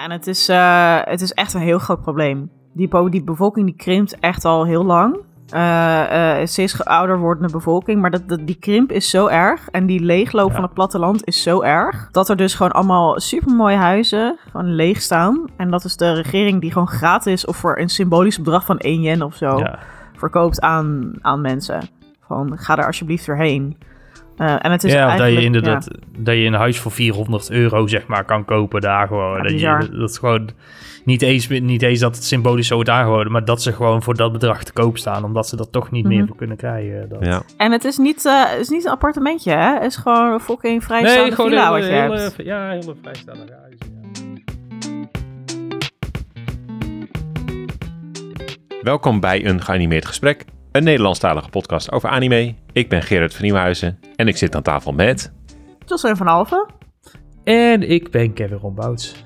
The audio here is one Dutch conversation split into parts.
Ja, en het is, eh, het is echt een heel groot probleem. Die, die bevolking die krimpt echt al heel lang. Eh, eh, steeds ouder wordende bevolking. Maar dat, dat, die krimp is zo erg. En die leegloop Ja. van het platteland is zo erg. Dat er dus gewoon allemaal supermooie huizen van leeg staan. En dat is de regering die gewoon gratis of voor een symbolisch bedrag van 1 yen of zo Ja. verkoopt aan, aan mensen. Van ga er alsjeblieft doorheen. Eh, en het is ja, dat je inderdaad dat je een huis voor 400 euro zeg maar kan kopen daar gewoon. Ja, dat, je, dat is gewoon niet eens, niet eens dat het symbolisch zo wordt aangeboden, maar dat ze gewoon voor dat bedrag te koop staan, omdat ze er toch niet Mhm. meer voor kunnen krijgen. Dat. Ja. En het is niet, eh, het is niet een appartementje, hè? Het is gewoon een fucking vrijstaande Nee, gewoon villa hele, wat je hele, hebt. ja, hele vrijstaande. Ja. Welkom bij een geanimeerd gesprek, een Nederlandstalige podcast over anime. Ik ben Gerard van Nieuwhuizen en ik zit aan tafel met... Jocelyn van Alphen. En ik ben Kevin Rombouts.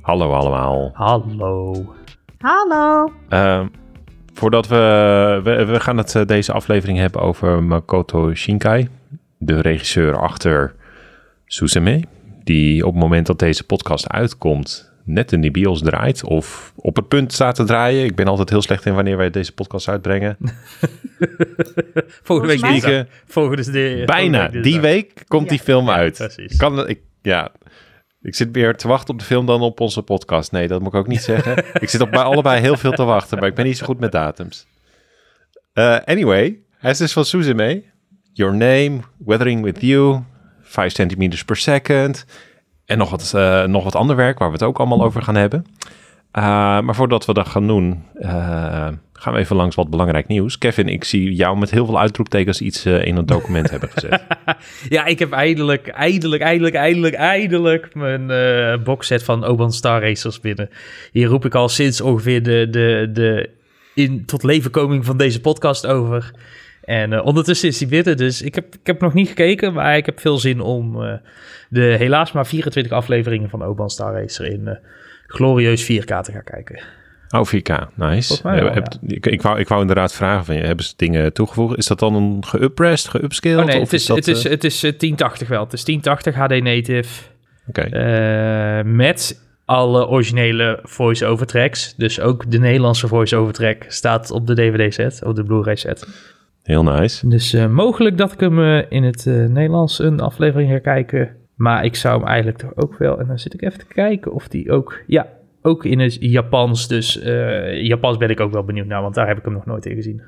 Hallo allemaal. Hallo. Hallo. Ehm, voordat we, we... We gaan het eh, deze aflevering hebben over Makoto Shinkai, de regisseur achter Suzume, die op het moment dat deze podcast uitkomt net in die bios draait of op het punt staat te draaien. Ik ben altijd heel slecht in wanneer wij deze podcast uitbrengen. Volgende week dinsdag. Volgende de, bijna. volgende Die week komt die film Ja, uit. precies. Ik kan, ik, ja, ik zit meer te wachten op de film dan op onze podcast. Nee, dat moet ik ook niet zeggen. ik zit op bij allebei heel veel te wachten, maar ik ben niet zo goed met datums. Eh, anyway, hij is dus van Suzume. Your Name, Weathering With You, 5 centimeters per second. En nog wat, eh, nog wat ander werk waar we het ook allemaal over gaan hebben. Eh, maar voordat we dat gaan doen, eh, gaan we even langs wat belangrijk nieuws. Kevin, ik zie jou met heel veel uitroeptekens iets in het document hebben gezet. Ja, ik heb eindelijk, eindelijk, eindelijk, eindelijk, eindelijk mijn boxset van Oban Star Racers binnen. Hier roep ik al sinds ongeveer de, de, de in, tot levenkoming van deze podcast over. En eh, ondertussen is die binnen, dus ik heb, ik heb nog niet gekeken, maar ik heb veel zin om eh, de helaas maar 24 afleveringen van Oban Star Racer in eh, glorieus 4K te gaan kijken. Oh, 4K, nice. Mij heb- ik, ik, wou, ik wou inderdaad vragen van je, hebben ze dingen toegevoegd? Is dat dan een geuppressed, geupscaled? Oh nee, of het is, dat, het is, het is eh, 1080 wel. Het is 1080 HD native. Oké, met alle originele voice-over tracks. Dus ook de Nederlandse voice-over track staat op de DVD-set, op de Blu-ray set. Heel nice. Dus eh, mogelijk dat ik hem eh, in het eh, Nederlands een aflevering ga kijken. Maar ik zou hem eigenlijk toch ook wel... En dan zit ik even te kijken of die ook... Ja, ook in het Japans. Dus Japans ben ik ook wel benieuwd naar, want daar heb ik hem nog nooit in gezien.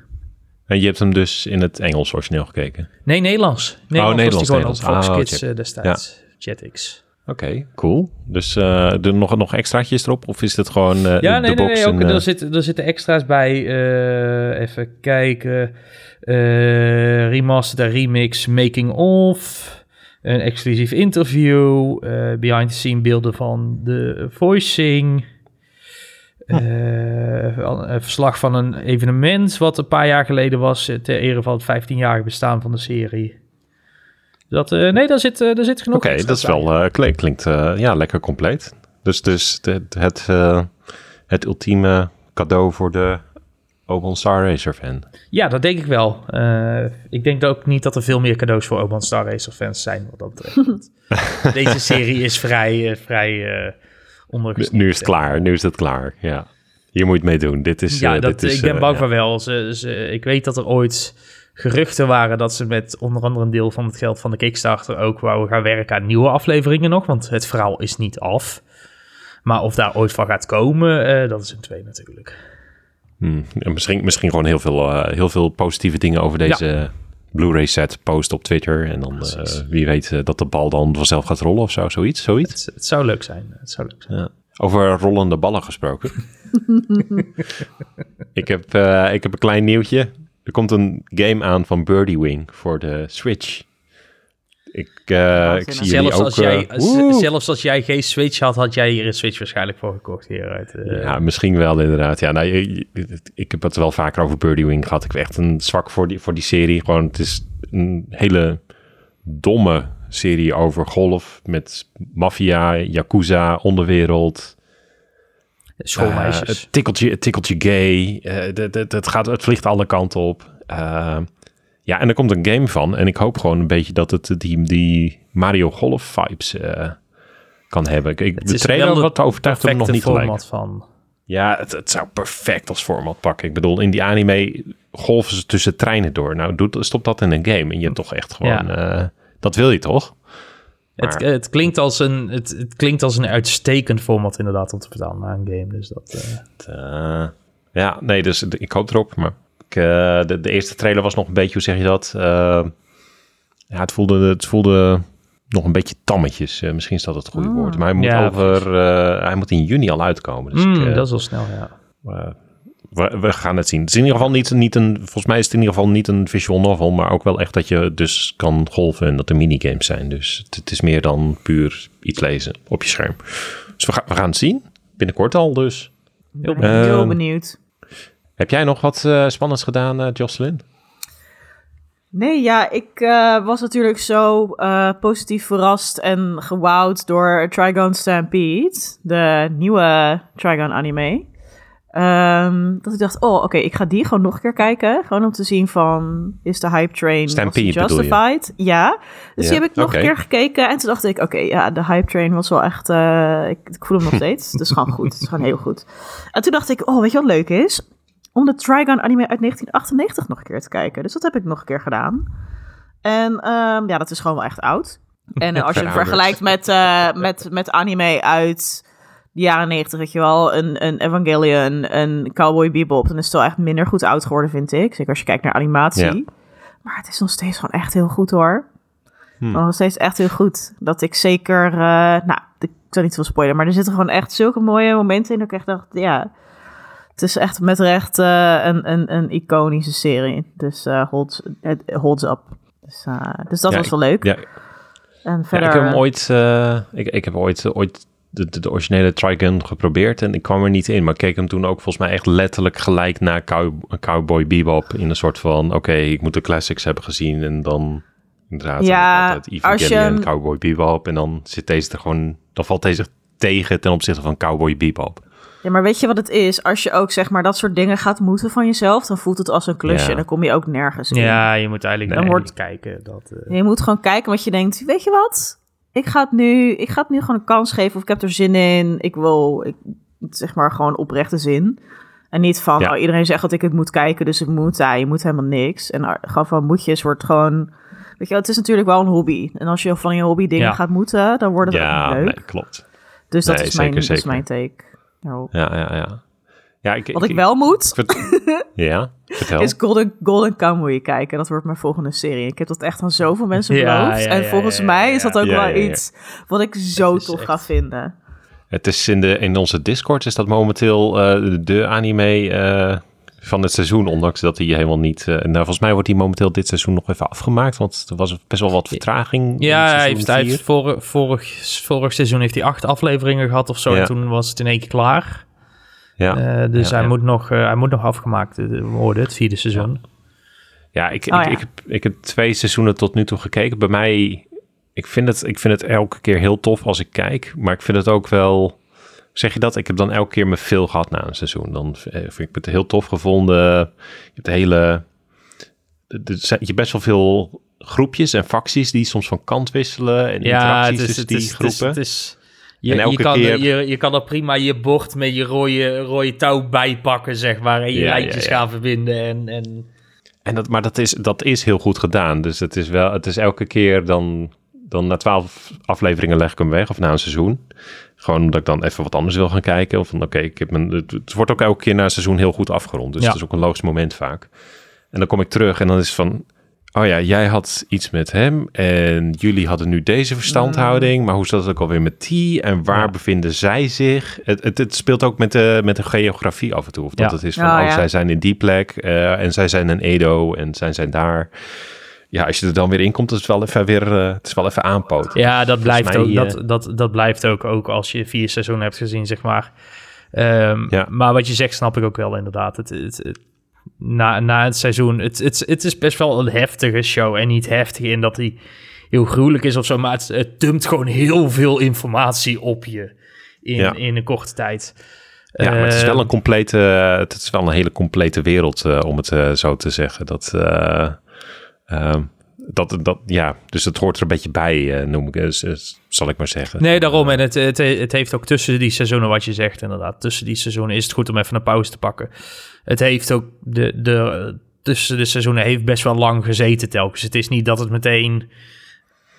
En je hebt hem dus in het Engels origineel gekeken? Nee, Nederlands. Nederlands, Nederlands, was die gewoon op. Fox Ah, Kids check. eh, destijds. Oké, cool. Dus eh er nog, nog extraatjes erop? Of is dit gewoon eh, Ja, de nee, nee, box? nee. Ook, en, eh, er, zitten, er zitten extra's bij. even kijken. Remastered en remix, making of. Een exclusief interview. eh, behind the scene beelden van de voicing. een verslag van een evenement wat een paar jaar geleden was. Ter ere van het 15-jarige bestaan van de serie. Dat, eh, nee, daar zit, eh, daar zit genoeg Oké, dat is wel, eh, klinkt, ja, lekker compleet. Dus, dus het, eh, het ultieme cadeau voor de Oban Star Racer fan. Ja, dat denk ik wel. Ik denk ook niet dat er veel meer cadeaus voor Oban Star Racer fans zijn wat dat betreft. Deze serie is vrij, eh, vrij ondergesneeuwd. Nu is het klaar, nu is het klaar, ja. Hier moet je het mee doen. Dit is, Ja, dat, dit is, ik ben bang ja. van wel. Ze, ze, ik weet dat er ooit geruchten waren dat ze met onder andere een deel van het geld van de Kickstarter ook wouden gaan werken aan nieuwe afleveringen nog. Want het verhaal is niet af. Maar of daar ooit van gaat komen, eh, dat is een twee natuurlijk. Hmm, en misschien, misschien gewoon heel veel, eh, heel veel positieve dingen over deze Blu-ray set post op Twitter. En dan eh, wie weet eh, dat de bal dan vanzelf gaat rollen of zo. Zoiets, zoiets. Het, het zou leuk zijn. Het zou leuk zijn. Ja. Over rollende ballen gesproken. ik, heb, eh, ik heb een klein nieuwtje. Er komt een game aan van Birdie Wing voor de Switch. Ik, eh, ik zie Zelfs ook... als, jij, eh, zelfs als jij geen Switch had, had jij hier een Switch waarschijnlijk voor gekocht hieruit. eh. Ja, misschien wel inderdaad. Ja, nou, ik heb het wel vaker over Birdie Wing gehad. Ik heb echt een zwak voor die, voor die serie. Gewoon, het is een hele domme serie over golf met maffia, yakuza, onderwereld. Schoolmeisjes. Eh, het, tikkeltje, het tikkeltje gay. eh, het, gaat, het vliegt alle kanten op. Eh, ja, en er komt een game van. En ik hoop gewoon een beetje dat het die, die Mario Golf vibes kan hebben. Ik, Het de wel wat me nog niet gelijk. format van. Ja, het, het zou perfect als format pakken. Ik bedoel, in die anime golven ze tussen treinen door. Nou, doe, stop dat in een game. En je hebt toch echt gewoon... Ja. dat wil je toch? Het, Maar- het, klinkt als een, het, het klinkt als een uitstekend format inderdaad om te vertalen naar een game. Dus dat, eh, eh, ja, nee, dus ik hoop erop. Maar ik, eh, de, de eerste trailer was nog een beetje, hoe zeg je dat? Ja, het voelde, het voelde nog een beetje tammetjes. Misschien is dat het goede Ah. woord. Maar hij moet, Ja, over, hij moet in juni al uitkomen. Dus mm, ik, dat is wel snel, ja. We, we gaan het zien. Het is in ieder geval niet, niet een, volgens mij is het in ieder geval niet een visual novel, maar ook wel echt dat je dus kan golven en dat er minigames zijn. Dus het, het is meer dan puur iets lezen op je scherm. Dus we, gaan we gaan het zien. Binnenkort al dus. Heel Ehm, benieuwd. Heb jij nog wat eh, spannends gedaan, eh Jocelyn? Nee, ja, ik eh, was natuurlijk zo positief verrast en gewowd door Trigon Stampede, de nieuwe Trigon anime. Ehm, dat ik dacht, oh, oké, ik ga die gewoon nog een keer kijken. Gewoon om te zien van, is de hype train Stampede justified? Ja, dus die heb ik nog een keer gekeken. En toen dacht ik, oké, ja, de hype train was wel echt, eh, ik, ik voel hem nog steeds. Het is gewoon goed, het is gewoon heel goed. En toen dacht ik, oh, weet je wat leuk is? Om de Trigon anime uit 1998 nog een keer te kijken. Dus dat heb ik nog een keer gedaan. En ehm, ja, dat is gewoon wel echt oud. En als je het vergelijkt met, eh, met, met anime uit de jaren 90, weet je wel, een, een Evangelion, een Cowboy Bebop, dan is het wel echt minder goed oud geworden, vind ik. Zeker als je kijkt naar animatie. Ja. Maar het is nog steeds gewoon echt heel goed hoor. Hmm. Nog steeds echt heel goed. Dat ik zeker, eh, nou, ik zal niet veel spoilen, maar er zitten gewoon echt zulke mooie momenten in. Dat ik echt dacht, ja, het is echt met recht eh, een, een, een iconische serie. Dus eh holds, het holds up. Dus, dus dat Ja, was wel leuk. Ja, En ja, verder... ik heb hem ooit, ik, ik heb ooit, ooit de, de, de originele Trigun geprobeerd en ik kwam er niet in. Maar ik keek hem toen ook volgens mij echt letterlijk gelijk naar Cow, Cowboy Bebop. In een soort van, oké, ik moet de classics hebben gezien en dan inderdaad Ja, inderdaad als je Evangelion, hem- Cowboy Bebop. En dan zit deze er gewoon, dan valt deze tegen ten opzichte van Cowboy Bebop. Ja, maar weet je wat het is? Als je ook zeg maar dat soort dingen gaat moeten van jezelf, dan voelt het als een klusje. Ja. En dan kom je ook nergens in. Ja, je moet eigenlijk Dan dan wordt- kijken. Dat, eh, Je moet gewoon kijken wat je denkt. Weet je wat? Ik ga het nu, ik ga het nu gewoon een kans geven. Of ik heb er zin in. Ik wil, ik, zeg maar, gewoon oprechte zin. En niet van, Ja. oh, iedereen zegt dat ik het moet kijken, dus ik moet. Ja, je moet helemaal niks. En uh, gewoon van moedjes wordt gewoon... Weet je het is natuurlijk wel een hobby. En als je van je hobby dingen Ja. gaat moeten, dan wordt het ook Ja, niet leuk. nee, klopt. dus dat, nee, is mijn, zeker, is mijn take. daarop. Ja, ja, ja. Ja ik, Wat ik wel moet, vert- ja, vertel. is Golden, Golden Kamuy kijken. Dat wordt mijn volgende serie. Ik heb dat echt aan zoveel mensen Ja, beloofd. ja, en volgens ja, mij is dat ook Ja, wel ja, ja. iets wat ik zo tof echt- ga vinden. Het is in, de, in onze Discord is dat momenteel eh, de anime eh, van het seizoen, ondanks dat hij helemaal niet... eh, nou, volgens mij wordt hij momenteel dit seizoen nog even afgemaakt, want er was best wel wat vertraging. in Ja, hij seizoen heeft, hij heeft vorig, vorig, vorig seizoen heeft hij acht afleveringen gehad of zo. Ja. En toen was het in één keer klaar. Ja, Eh, dus Ja, hij, ja. Moet nog, eh, hij moet nog afgemaakt eh, worden, het vierde seizoen. ja, ik, Oh, ik, ja. Ik, heb, ik heb twee seizoenen tot nu toe gekeken. Bij mij, ik vind, het, ik vind het elke keer heel tof als ik kijk, maar ik vind het ook wel... Zeg je dat? Ik heb dan elke keer me veel gehad na een seizoen. Dan eh, vind ik het heel tof gevonden. Je hebt de hele... Er zijn je hebt best wel veel groepjes en facties die soms van kant wisselen. En Ja, interacties het is, tussen het die is, het is, groepen. het is- je, En je, kan, keer- je, je kan er prima je bord met je rode, rode touw bijpakken, zeg maar. En je Ja, lijntjes ja. gaan verbinden. En, en En dat, maar dat is, dat is heel goed gedaan. Dus het is wel, het is elke keer dan, dan na twaalf afleveringen leg ik hem weg of na een seizoen. Gewoon omdat ik dan even wat anders wil gaan kijken. Of van oké, ik heb mijn, het, wordt ook elke keer na een seizoen heel goed afgerond. Dus het is ook een logisch moment vaak. En dan kom ik terug en dan is het van, oh ja, jij had iets met hem en jullie hadden nu deze verstandhouding. Maar hoe zat het ook alweer met die en waar Ja. bevinden zij zich? Het, het, het speelt ook met de, met de geografie af en toe. Of dat Ja. het is van, Oh, oh, zij zijn in die plek eh, en zij zijn in Edo en zij zijn daar. Ja, als je er dan weer in komt, is het wel even weer, eh, het is wel even aanpoten. ja, dat blijft, mij, ook, eh, dat, dat, dat blijft ook, ook als je vier seizoenen hebt gezien, zeg maar. Ehm, Ja. Maar wat je zegt, snap ik ook wel inderdaad. Het, het, het- na, na het seizoen, het, het, het is best wel een heftige show. En niet heftig in dat hij heel gruwelijk is of zo, maar het, het dumpt gewoon heel veel informatie op je in, Ja. in een korte tijd. Ja, maar het is wel een complete, het is wel een hele complete wereld, eh, om het eh, zo te zeggen. Dat, eh, ehm, dat, dat, ja, dus het hoort er een beetje bij, noem ik, zal ik maar zeggen. Nee, daarom. En het, het, het heeft ook tussen die seizoenen, wat je zegt inderdaad. Tussen die seizoenen is het goed om even een pauze te pakken. Het heeft ook, de, de, tussen de seizoenen heeft best wel lang gezeten telkens. Het is niet dat het meteen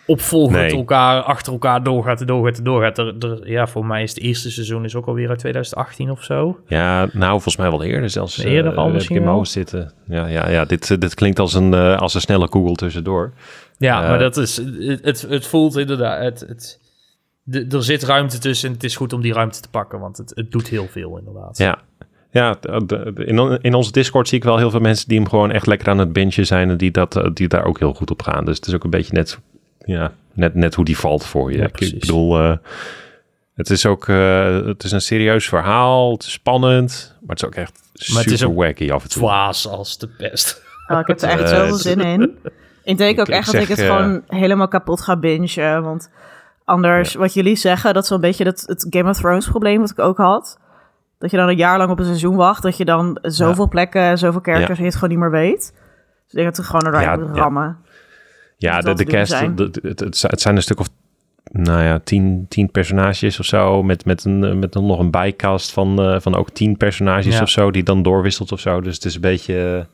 opvolgend Nee. elkaar, achter elkaar doorgaat en doorgaat en doorgaat. Er, er- ja, voor mij is het eerste seizoen is ook alweer uit 2018 of zo. Ja, nou, volgens mij wel eerder zelfs. Eerder al heb ik misschien in mijn zitten. Ja, ja, ja dit, eh, dit klinkt als een, eh, als een snelle Google tussendoor. Ja, maar dat is, het, het, het voelt inderdaad, het, het, de- er zit ruimte tussen en het is goed om die ruimte te pakken, want het, het doet heel veel inderdaad. Ja, ja in, in onze Discord zie ik wel heel veel mensen die hem gewoon echt lekker aan het bingen zijn en die, dat, eh, die daar ook heel goed op gaan. Dus het is ook een beetje net, ja, net, net hoe die valt voor je. Ja, ik, bedoel, eh, het is ook eh, het is een serieus verhaal, het is spannend, maar het is ook echt Maar het super is ook wacky af en toe. Dwaas als de pest. Oh, ik heb er echt zoveel zin in. Ik denk ook Ik- echt ik dat ik het gewoon helemaal kapot ga bingen. Want anders, wat jullie zeggen, dat is wel een beetje het, het Game of Thrones probleem wat ik ook had. Dat je dan een jaar lang op een seizoen wacht. Dat je dan zoveel plekken, zoveel characters, je het gewoon niet meer weet. Dus ik denk dat gewoon eruit Ja, moeten ja. rammen. Ja, dat de, de cast, zijn. de- de- het, het, het zijn een stuk of, nou ja, tien, tien personages of zo. Met, met, een, eh, met dan nog een bijcast van, eh, van ook tien personages Ja. of zo, die dan doorwisselt of zo. Dus het is een beetje...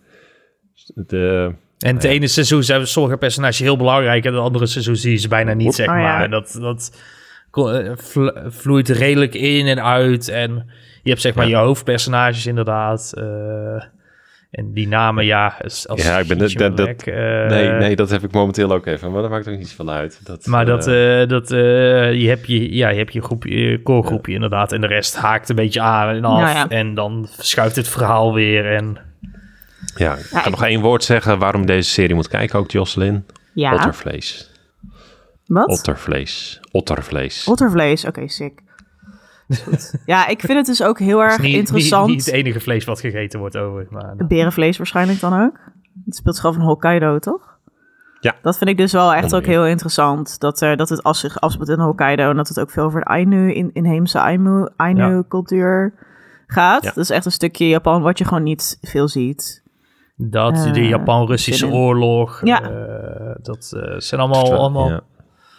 eh, de, En het ene seizoen zijn sommige personages heel belangrijk en het andere seizoen zie je ze bijna niet, zeg Oh, ja. maar. Dat, dat vlo- vloeit redelijk in en uit. En je hebt zeg maar Ja. je hoofdpersonages inderdaad. eh, en die namen, ja, als, als Ja, ik ben- dat- eh, nee, nee, dat heb ik momenteel ook even. Maar dat maakt ook niet zoveel uit. Dat, Maar dat, eh, dat eh, je hebt je, ja, je hebt je groepje, je core groepje inderdaad. En de rest haakt een beetje aan en af. Nou ja. En dan verschuift het verhaal weer. En ja, ik Ja, kan ik- nog één woord zeggen waarom deze serie moet kijken, ook Jocelyn. Ja. Ottervlees. Wat? Ottervlees. Ottervlees. Ottervlees, oké, sick. Goed. ja, ik vind het dus ook heel erg niet, interessant. niet, niet het enige vlees wat gegeten wordt over. Maar, Berenvlees waarschijnlijk dan ook. Het speelt zich af in Hokkaido, toch? Ja. Dat vind ik dus wel echt ook heel interessant. Dat, er, dat het als zich afspeelt in Hokkaido en dat het ook veel over de Ainu, in, inheemse Ainu, Ainu cultuur gaat. Ja. Dat is echt een stukje Japan wat je gewoon niet veel ziet. dat, Eh, de Japan-Russische zin in. oorlog. Ja. eh, dat eh, zijn allemaal... Allemaal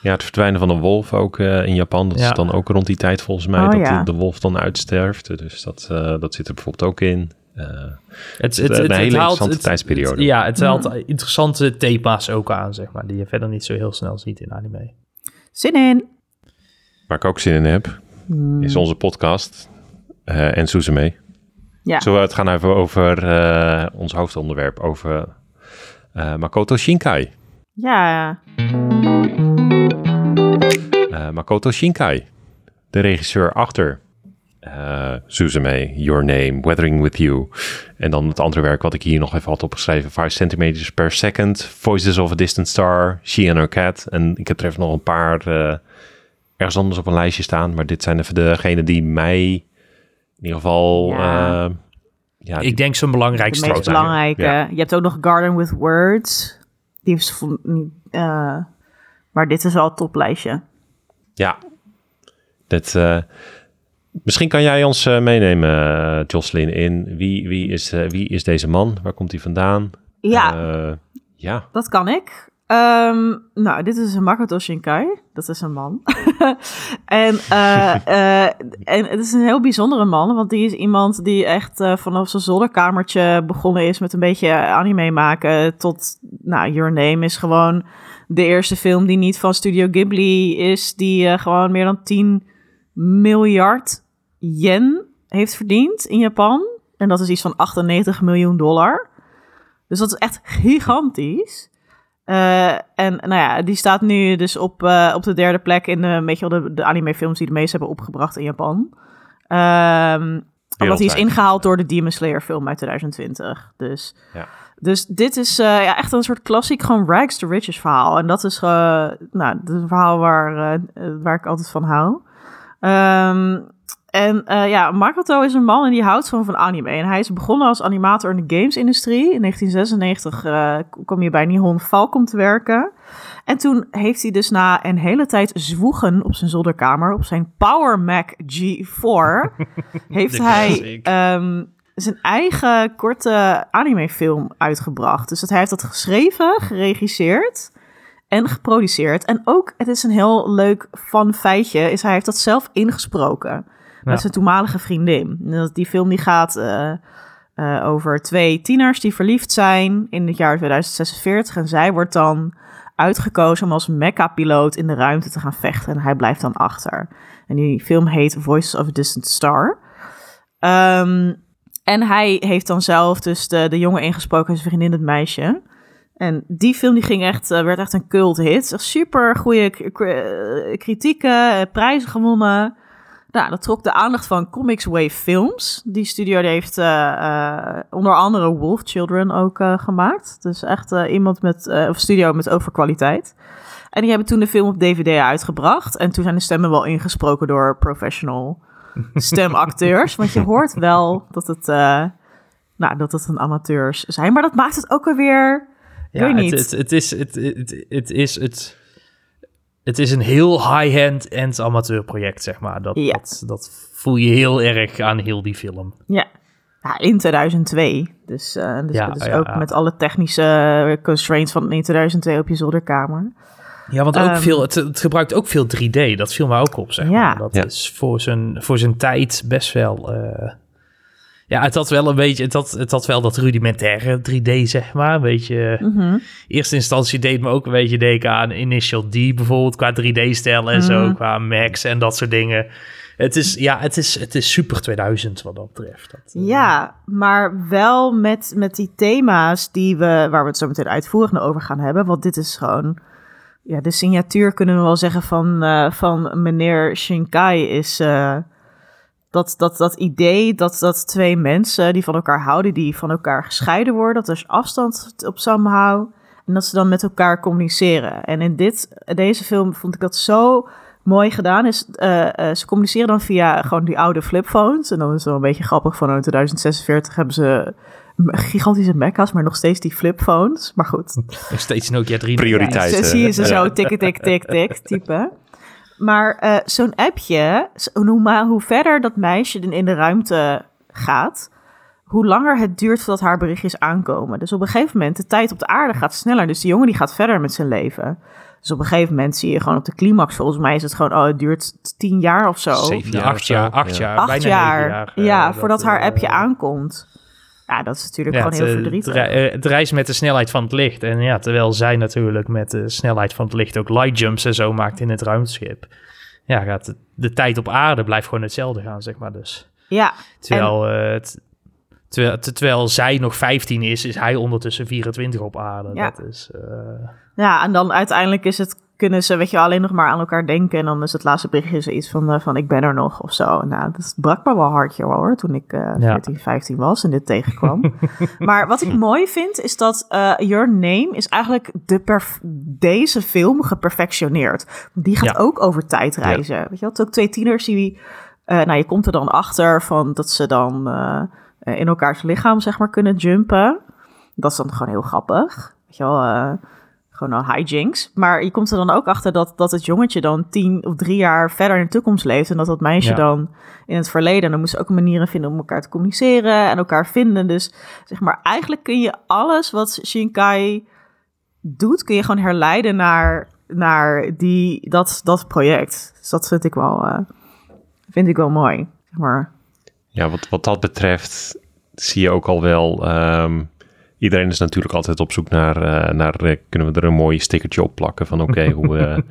Ja. Het verdwijnen van een wolf ook eh, in Japan. Dat Ja. is dan ook rond die tijd volgens mij Oh, dat ja. de, de wolf dan uitsterft. Dus dat, eh, dat zit er bijvoorbeeld ook in. Eh, het, een hele interessante tijdsperiode. ja, het haalt interessante thema's ook aan, zeg maar. Die je verder niet zo heel snel ziet in anime. Zin in! waar ik ook zin in heb, Hmm. is onze podcast. eh en Suzume. Ja. Zullen we het gaan even over eh, ons hoofdonderwerp, over eh, Makoto Shinkai. Ja, Eh, Makoto Shinkai, de regisseur achter eh Suzume, Your Name, Weathering With You. En dan het andere werk wat ik hier nog even had opgeschreven, 5 centimeters per second, Voices of a Distant Star, She and Her Cat. En ik heb er even nog een paar eh, ergens anders op een lijstje staan, maar dit zijn even degenen die mij in ieder geval... Ja. ja, Ik denk de belangrijkste. meest zijn, ja. belangrijke. Ja. Je hebt ook nog Garden with Words. Die van, niet, eh, maar dit is wel het toplijstje. Ja. Dat, eh, misschien kan jij ons eh, meenemen, Jocelyn, in wie, wie, is, wie is deze man? Waar komt hij vandaan? Ja, ja. Dat kan ik. Ehm, nou, dit is een Makoto Shinkai. Dat is een man. en, eh, eh, en het is een heel bijzondere man, want die is iemand die echt eh, vanaf zijn zolderkamertje begonnen is met een beetje anime maken. Tot, nou, Your Name is gewoon de eerste film die niet van Studio Ghibli is, die gewoon meer dan 10 miljard yen heeft verdiend in Japan. En dat is iets van 98 miljoen dollar. Dus dat is echt gigantisch. Eh, en nou ja, die staat nu dus op, eh, op de derde plek in de, een beetje de, de animefilms die de meest hebben opgebracht in Japan. Ehm omdat hij is ingehaald door de Demon Slayer film uit 2020. Dus, Ja. dus dit is eh, ja, echt een soort klassiek gewoon rags to riches verhaal. En dat is nou, dat is een verhaal waar, waar ik altijd van hou. Ehm, en eh, ja, Makoto is een man en die houdt gewoon van anime. En hij is begonnen als animator in de gamesindustrie. In 1996 eh, kwam hij bij Nihon Falcom te werken. En toen heeft hij dus na een hele tijd zwoegen op zijn zolderkamer... op zijn Power Mac G4... heeft hij ehm, zijn eigen korte animefilm uitgebracht. Dus dat hij heeft dat geschreven, geregisseerd en geproduceerd. En ook, het is een heel leuk fun feitje, is hij heeft dat zelf ingesproken met zijn toenmalige vriendin. Die film die gaat eh, eh, over twee tieners die verliefd zijn in het jaar 2046. En zij wordt dan uitgekozen om als mecha-piloot in de ruimte te gaan vechten. En hij blijft dan achter. En die film heet Voices of a Distant Star. Ehm, en hij heeft dan zelf dus de, de jongen ingesproken en zijn vriendin het meisje. En die film die ging echt, eh, werd echt een cult hit. Super goede kritieken, prijzen gewonnen. Nou, dat trok de aandacht van Comics Wave Films. Die studio die heeft eh, eh, onder andere Wolf Children ook eh, gemaakt. Dus echt iemand met, of studio met overkwaliteit. En die hebben toen de film op DVD uitgebracht. En toen zijn de stemmen wel ingesproken door professional stemacteurs. Want je hoort wel dat het, nou, dat het een amateurs zijn. Maar dat maakt het ook alweer... Ik weet het, niet. Het, het, is, het, het, het is het... Het is een heel high-end en amateurproject, zeg maar. Dat, Ja. dat, dat voel je heel erg aan heel die film. Ja, ja in 2002. Dus, eh, dus, Ja, dus ja, ook ja. met alle technische constraints van in 2002 op je zolderkamer. Ja, want ook Ehm, veel, het, het gebruikt ook veel 3D. Dat viel me ook op, zeg Ja. maar. Dat Ja. is voor zijn, voor zijn tijd best wel... eh, ja, het had wel een beetje... Het had, het had wel dat rudimentaire 3D, zeg maar. Een beetje... Mhm. eerste instantie deed me ook een beetje denken aan Initial D bijvoorbeeld qua 3D-stijl en zo, Mhm. qua Max en dat soort dingen. Het is, ja, het is, het is super 2000 wat dat betreft. Dat, eh, Ja, maar wel met, met die thema's die we, waar we het zo meteen uitvoerig naar over gaan hebben. Want dit is gewoon, ja, de signatuur kunnen we wel zeggen van, eh, van meneer Shinkai is eh, dat, dat, dat idee dat, dat twee mensen die van elkaar houden, die van elkaar gescheiden worden, dat er is afstand op somehow en dat ze dan met elkaar communiceren. En in dit, deze film vond ik dat zo mooi gedaan is, eh, eh, ze communiceren dan via gewoon die oude flipphones. En dan is het wel een beetje grappig van oh, in 2046 hebben ze gigantische mekka's, maar nog steeds die flipphones. Maar goed, Nog steeds Nokia 3. Prioriteit. zo eh, zie je ze zo tik, tik, tik, tik typen. Maar eh, zo'n appje, zo- hoe, hoe verder dat meisje in in de ruimte gaat, hoe langer het duurt voordat haar berichtjes aankomen. Dus op een gegeven moment, de tijd op de aarde gaat sneller. Dus die jongen die gaat verder met zijn leven. Dus op een gegeven moment zie je gewoon op de climax, volgens mij is het gewoon, oh, het duurt tien jaar of zo. Zeven Ja, jaar acht jaar, acht Ja. jaar, Acht bijna jaar, negen jaar. eh, ja, dat, voordat haar eh, appje aankomt. Ja, dat is natuurlijk ja, gewoon heel eh, verdrietig. Het, rei- het reist met de snelheid van het licht. En ja, terwijl zij natuurlijk met de snelheid van het licht ook light jumps en zo maakt in het ruimteschip. Ja, gaat de, de tijd op aarde blijft gewoon hetzelfde gaan, zeg maar dus. Ja, Terwijl, eh, het- terwijl, terwijl zij nog 15 is, is hij ondertussen 24 op aarde. Ja. Dat is, eh, Ja, en dan uiteindelijk is het, kunnen ze, weet je, alleen nog maar aan elkaar denken. En dan is het laatste berichtje zoiets van, eh, van ik ben er nog of zo. Nou, dat brak me wel hard, joh, hoor, toen ik eh 14, 15 was en dit tegenkwam. maar wat ik mooi vind, is dat eh, Your Name is eigenlijk de perf- deze film geperfectioneerd. Die gaat Ja. ook over tijdreizen. Weet je wel, het ook twee tieners die, eh, nou, je komt er dan achter van dat ze dan eh, eh, in elkaars lichaam, zeg maar, kunnen jumpen. Dat is dan gewoon heel grappig. Weet je wel, eh, gewoon al hijinks. Maar je komt er dan ook achter dat, dat het jongetje dan tien of drie jaar verder in de toekomst leeft. En dat dat meisje Ja. dan in het verleden. En dan moest ze ook manieren vinden om elkaar te communiceren en elkaar vinden. Dus zeg maar, eigenlijk kun je alles wat Shinkai doet, kun je gewoon herleiden naar, naar die, dat, dat project. Dus dat vind ik wel, eh, vind ik wel mooi. Zeg maar. Ja, wat, wat dat betreft zie je ook al wel. ehm, iedereen is natuurlijk altijd op zoek naar, eh, naar eh, kunnen we er een mooi stickertje op plakken van oké, hoe we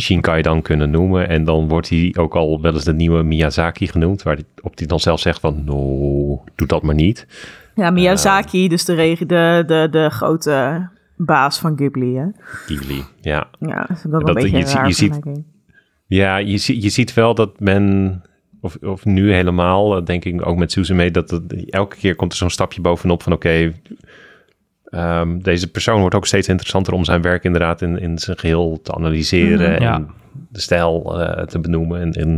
Shinkai dan kunnen noemen. En dan wordt hij ook al wel eens de nieuwe Miyazaki genoemd, waar die, op die dan zelf zegt van no, doe dat maar niet. Ja, Miyazaki, dus de, de, de, de grote baas van Ghibli, hè? Ghibli, ja. Ja, dat is ook wel Dat- een beetje je raar je ziet-. Ja, je, je ziet wel dat men, of, of nu helemaal, eh, denk ik ook met Suzume, dat het, elke keer komt er zo'n stapje bovenop van oké, ehm, deze persoon wordt ook steeds interessanter om zijn werk inderdaad in, in zijn geheel te analyseren Mhm. Ja. en de stijl eh, te benoemen. En, en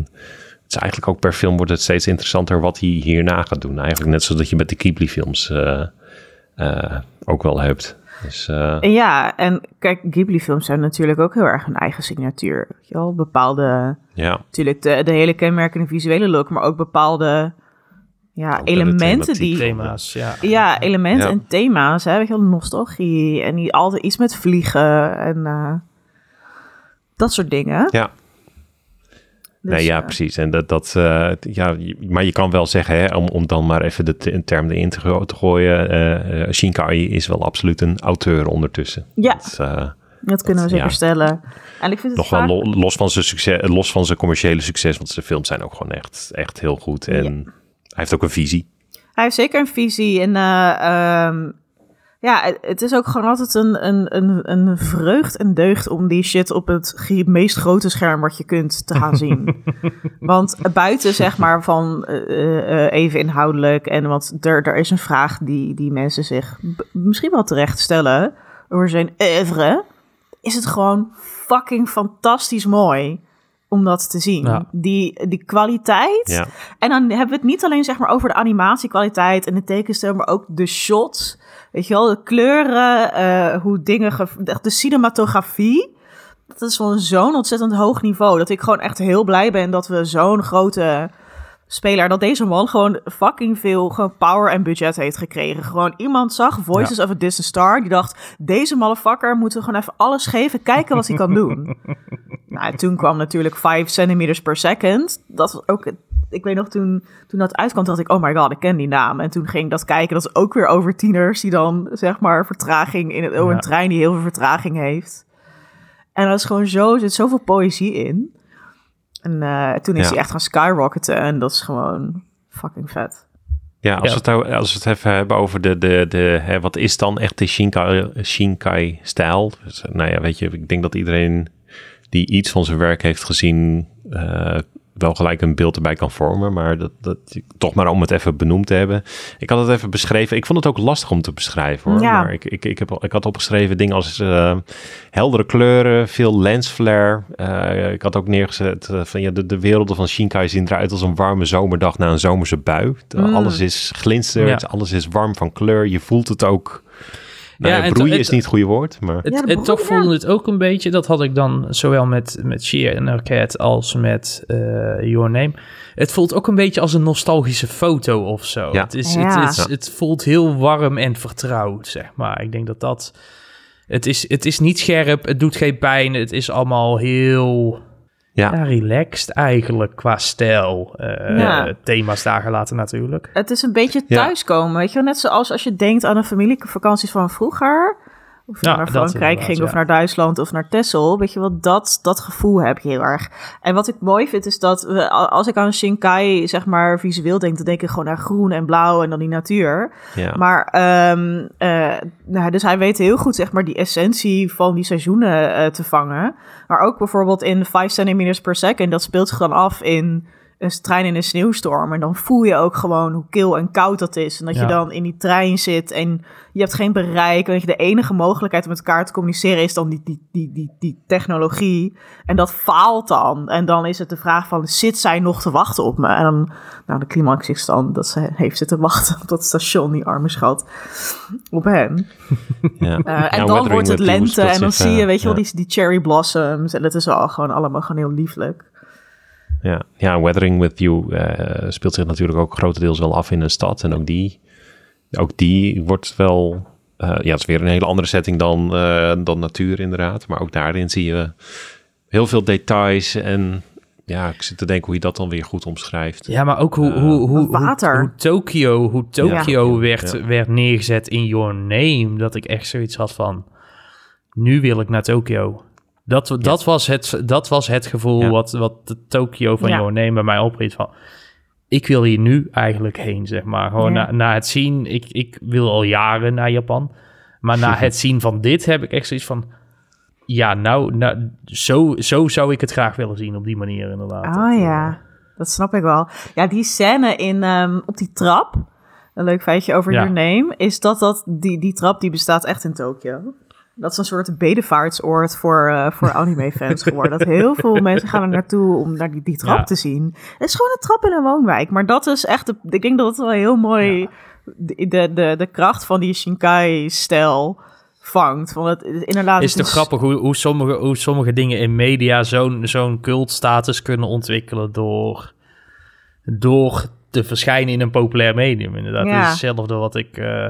het is eigenlijk ook per film wordt het steeds interessanter wat hij hierna gaat doen. Eigenlijk net zoals dat je met de Ghibli-films eh, eh, ook wel hebt. Dus, Ja, en kijk, Ghibli-films zijn natuurlijk ook heel erg een eigen signatuur. Weet je wel? Bepaalde, ja, natuurlijk de, de hele kenmerkende visuele look, maar ook bepaalde ja, elementen die... Thema's, ja. Ja, elementen Ja. en thema's, hè, wel, nostalgie en die, altijd iets met vliegen en eh, dat soort dingen. Ja. Dus, nee, ja, eh, precies. En dat, dat eh, ja, je- maar je kan wel zeggen, hè, om, om dan maar even de term erin te, go- te gooien. eh eh, Shinkai is wel absoluut een auteur ondertussen. Ja. Dat, eh, Dat kunnen we zeker ja. stellen. En ik vind het nog wel vaak... los, van zijn succes, los van zijn commerciële succes, want zijn films zijn ook gewoon echt, echt heel goed. En hij heeft ook een visie. Hij heeft zeker een visie en eh, ehm, ja, het, is ook gewoon altijd een, een, een, een vreugd en deugd om die shit op het meest grote scherm wat je kunt te gaan zien. want buiten zeg maar van eh, eh, even inhoudelijk en want er, er is een vraag die, die mensen zich misschien wel terecht stellen over zijn oeuvre, is het gewoon fucking fantastisch mooi om dat te zien. Ja. Die, die kwaliteit Ja. en dan hebben we het niet alleen zeg maar, over de animatiekwaliteit en de tekenstijl, maar ook de shots. Weet je wel, de kleuren, eh, hoe dingen, ge- de de cinematografie. Dat is van zo'n ontzettend hoog niveau. Dat ik gewoon echt heel blij ben dat we zo'n grote speler, dat deze man gewoon fucking veel gewoon power en budget heeft gekregen. Gewoon iemand zag Voices of a Distant Star, die dacht, deze motherfucker moeten we gewoon even alles geven, kijken wat hij kan doen. Nou, en toen kwam natuurlijk 5 centimeters per second. Dat was ook, ik weet nog, toen, toen dat uitkwam, dacht ik, oh my god, ik ken die naam. En toen ging ik dat kijken, dat is ook weer over tieners die dan, zeg maar, vertraging in het, oh, een Ja. trein die heel veel vertraging heeft. En dat is gewoon zo, er zit zoveel poëzie in. En eh, toen is Ja. hij echt gaan skyrocketen en dat is gewoon fucking vet. Ja, als, Ja. We het, nou- als we het even hebben over de, de, de hè, wat is dan echt de Shinkai, Shinkai-stijl? Dus, eh, nou ja, weet je, ik denk dat iedereen die iets van zijn werk heeft gezien, eh, wel gelijk een beeld erbij kan vormen. Maar dat, dat, toch maar om het even benoemd te hebben. Ik had het even beschreven. Ik vond het ook lastig om te beschrijven hoor. Ja. Maar ik, ik, ik, heb, ik had opgeschreven dingen als eh, heldere kleuren, veel lensflare. Eh, ik had ook neergezet eh, van ja, de, de werelden van Shinkai zien eruit als een warme zomerdag na een zomerse bui. Mm. Alles is glinstert, Ja. alles is warm van kleur. Je voelt het ook. Nou, Ja, ja, en broeien to- is niet het goede woord, maar... Het, Ja, en toch voelde het ook een beetje, dat had ik dan zowel met, met Sheer en Arquette als met eh Your Name. Het voelt ook een beetje als een nostalgische foto of zo. Ja. Het, is, Ja. het, is, het voelt heel warm en vertrouwd, zeg maar. Ik denk dat dat... Het is, het is niet scherp, het doet geen pijn, het is allemaal heel Ja. ja, relaxed eigenlijk qua stijl. Eh, Ja. Thema's dagen later natuurlijk. Het is een beetje Ja. thuiskomen, weet je wel? Net zoals als je denkt aan de familievakanties van vroeger. Of je Ja, naar Frankrijk ging of naar Duitsland of naar Texel. Weet je wel, dat, dat gevoel heb je heel erg. En wat ik mooi vind is dat we, als ik aan Shinkai zeg maar visueel denk, dan denk ik gewoon naar groen en blauw en dan die natuur. Ja. Maar, ehm, eh, nou, dus hij weet heel goed, zeg maar, die essentie van die seizoenen eh, te vangen. Maar ook bijvoorbeeld in 5 centimeters per second, dat speelt zich dan af in een trein in een sneeuwstorm. En dan voel je ook gewoon hoe kil en koud dat is. En dat je dan in die trein zit en je hebt geen bereik. En dat je de enige mogelijkheid om met elkaar te communiceren is dan die, die, die, die, die technologie. En dat faalt dan. En dan is het de vraag van, zit zij nog te wachten op me? En dan, nou, de climax is dan dat ze heeft zitten wachten op dat station, die arme schat, op hem. ja. Eh, Ja, en dan wordt het lente en dan zich, zie je, eh, weet je wel, ja. die, die cherry blossoms. En dat is al gewoon allemaal gewoon heel lieflijk. Ja, ja Weathering With You eh, speelt zich natuurlijk ook grotendeels wel af in een stad. En ook die, ook die wordt wel... eh, ja, het is weer een hele andere setting dan, eh, dan natuur inderdaad. Maar ook daarin zie je heel veel details. En ja, ik zit te denken hoe je dat dan weer goed omschrijft. Ja, maar ook hoe, hoe, hoe, water. hoe, hoe Tokio, hoe Tokio Ja. werd, Ja. werd neergezet in Your Name. Dat ik echt zoiets had van, nu wil ik naar Tokio. Dat, dat, was, het, dat was het gevoel Ja. wat, wat de Tokio van Ja. Your Name bij mij opriep van... Ik wil hier nu eigenlijk heen, zeg maar. Gewoon Ja. na, na het zien, ik, ik wil al jaren naar Japan. Maar na het zien van dit heb ik echt zoiets van... Ja, nou, nou zo, zo zou ik het graag willen zien op die manier inderdaad. Dat, Oh eh, ja, dat snap ik wel. Ja, die scène in, ehm, op die trap, een leuk feitje over Ja. Your Name, is dat, dat die, die trap die bestaat echt in Tokio. Dat is een soort bedevaartsoord voor, eh, voor anime-fans geworden. Dat heel veel mensen gaan er naartoe om naar die, die trap Ja. te zien. Het is gewoon een trap in een woonwijk. Maar dat is echt, de, ik denk dat het wel heel mooi de, de, de, de kracht van die Shinkai-stijl vangt. Want het, het- inderdaad, is het grappig hoe, hoe, sommige, hoe sommige dingen in media zo'n zo'n cultstatus kunnen ontwikkelen door, door te verschijnen in een populair medium. Inderdaad, Ja. dat is hetzelfde wat ik... eh,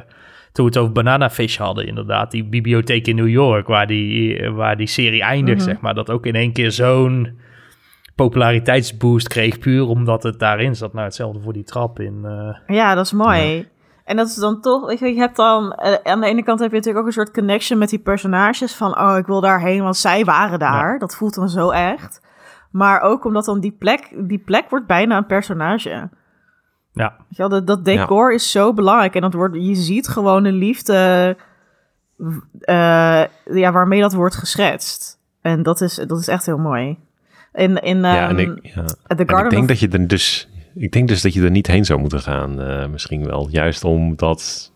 toen we het over Banana Fish hadden, inderdaad. Die bibliotheek in New York, waar die, waar die serie eindigt, Mhm. zeg maar. Dat ook in één keer zo'n populariteitsboost kreeg, puur omdat het daarin zat. Nou, hetzelfde voor die trap in... eh, Ja, dat is mooi. En dat is dan toch, weet je, je hebt dan, eh, aan de ene kant heb je natuurlijk ook een soort connection met die personages van, oh, ik wil daarheen, want zij waren daar. Dat voelt dan zo echt. Maar ook omdat dan die plek, die plek wordt bijna een personage. Ja, Weet je wel, dat, dat decor is zo belangrijk en dat wordt, je ziet gewoon de liefde eh, ja, waarmee dat wordt geschetst. En dat is, dat is echt heel mooi. In, in ja, en ehm, ik, ja. The En Garden ik denk of dat je er dus, ik denk dus dat je er niet heen zou moeten gaan, eh, misschien wel. Juist omdat,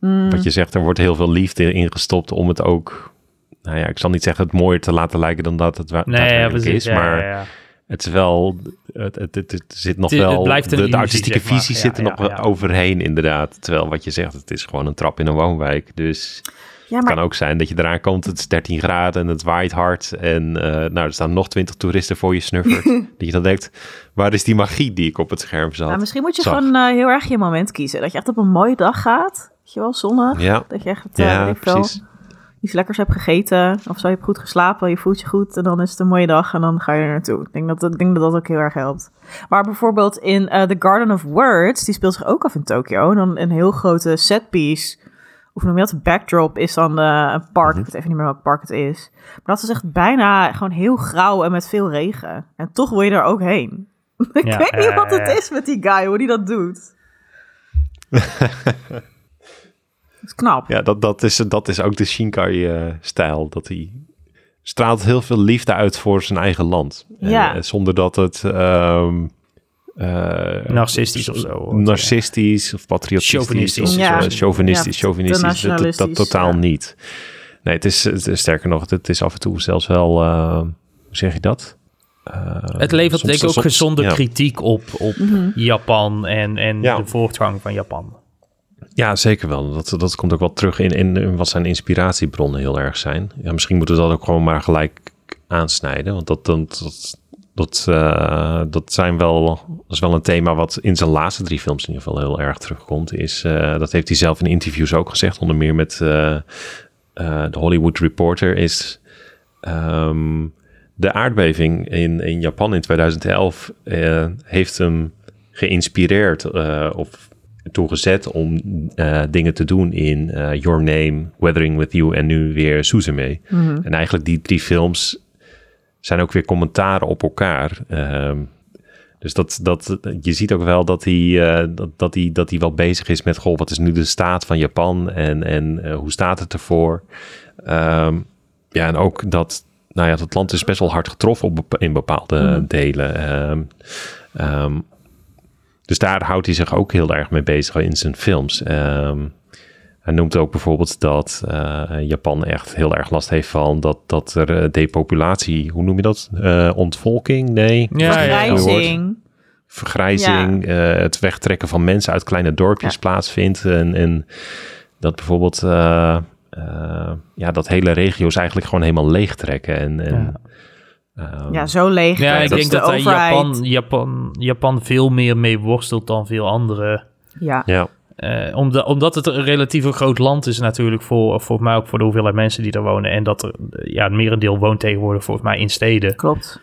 Mm. wat je zegt, er wordt heel veel liefde ingestopt om het ook, nou ja, ik zal niet zeggen het mooier te laten lijken dan dat het nee, ja, daadwerkelijk precies. is, maar ja, ja. Het is wel, het, het, het, het zit nog Het- het wel, blijft een de, de illusie, artistieke zeg maar. visie Ja, zit er ja, nog ja. overheen inderdaad. Terwijl wat je zegt, het is gewoon een trap in een woonwijk, dus... Ja, Het kan ook zijn dat je eraan komt, het is 13 graden en het waait hard. En eh, nou, er staan nog 20 toeristen voor je snuffert. dat je dan denkt, waar is die magie die ik op het scherm zat? Nou, misschien moet je zag. gewoon eh, heel erg je moment kiezen. Dat je echt op een mooie dag gaat. Weet je wel, zonnig. Ja, Dat je echt eh, ja precies. Iets lekkers hebt gegeten. Of zo, je hebt goed geslapen, je voelt je goed. En dan is het een mooie dag en dan ga je er naartoe. Ik denk dat, ik denk dat dat ook heel erg helpt. Maar bijvoorbeeld in eh, The Garden of Words, die speelt zich ook af in Tokio. Dan een heel grote setpiece. Of noem je dat? backdrop is dan eh, een park. Mhm. Ik weet even niet meer welk park het is. Maar dat is echt bijna gewoon heel grauw en met veel regen. En toch wil je er ook heen. ik Ja, weet niet wat het ja. is met die guy, hoe die dat doet. dat is knap. Ja, dat, dat, is, dat is ook de Shinkai-stijl. dat hij straalt heel veel liefde uit voor zijn eigen land. En, Ja. eh, zonder dat het... ehm, eh, Narcistisch of zo. narcistisch of patriotistisch Chauvinistisch. of Ja. eh, chauvinistisch, Ja, chauvinistisch. Dat, dat, totaal ja. niet. Nee, het is, het is sterker nog, het is af en toe zelfs wel, eh, hoe zeg je dat? Eh, Het levert soms- denk ik ook soms- gezonde ja. kritiek op, op Mhm. Japan en, en Ja. de voortgang van Japan. Ja, zeker wel. Dat, dat komt ook wel terug in, in, wat zijn inspiratiebronnen heel erg zijn. Ja, misschien moeten we dat ook gewoon maar gelijk aansnijden. Want dat, dat, dat, dat, eh, dat zijn wel, is wel een thema wat in zijn laatste drie films in ieder geval heel erg terugkomt. Is, eh, dat heeft hij zelf in interviews ook gezegd. Onder meer met eh, de Hollywood Reporter. Is ehm, de aardbeving in, in Japan in 2011 eh, heeft hem geïnspireerd of toegezet om eh, dingen te doen in eh, Your Name, Weathering With You en nu weer Suzume. Mhm. En eigenlijk die drie films zijn ook weer commentaren op elkaar. Ehm, dus dat, dat, je ziet ook wel dat hij, eh, dat, dat, hij, dat hij wel bezig is met... Goh, wat is nu de staat van Japan en, en hoe staat het ervoor? Ehm, ja, en ook dat... Nou ja, dat land is best wel hard getroffen op, in bepaalde Mhm. delen. Ehm, dus daar houdt hij zich ook heel erg mee bezig in zijn films. Ehm, hij noemt ook bijvoorbeeld dat eh, Japan echt heel erg last heeft van dat, dat er eh, depopulatie, hoe noem je dat? Eh, ontvolking? Nee. Ja, ja, Vergrijzing. Vergrijzing, eh, het wegtrekken van mensen uit kleine dorpjes Ja. plaatsvindt. En, en dat bijvoorbeeld eh, eh, ja, dat hele regio's eigenlijk gewoon helemaal leegtrekken. En, en, ehm, Ja, zo leeg. Ja, ik denk de dat daar Japan, Japan, Japan veel meer mee worstelt dan veel andere. Ja. ja, Eh, omdat, omdat het een relatief groot land is natuurlijk voor, voor mij ook voor de hoeveelheid mensen die er wonen. En dat er, eh, ja, het merendeel woont tegenwoordig volgens mij in steden. Klopt.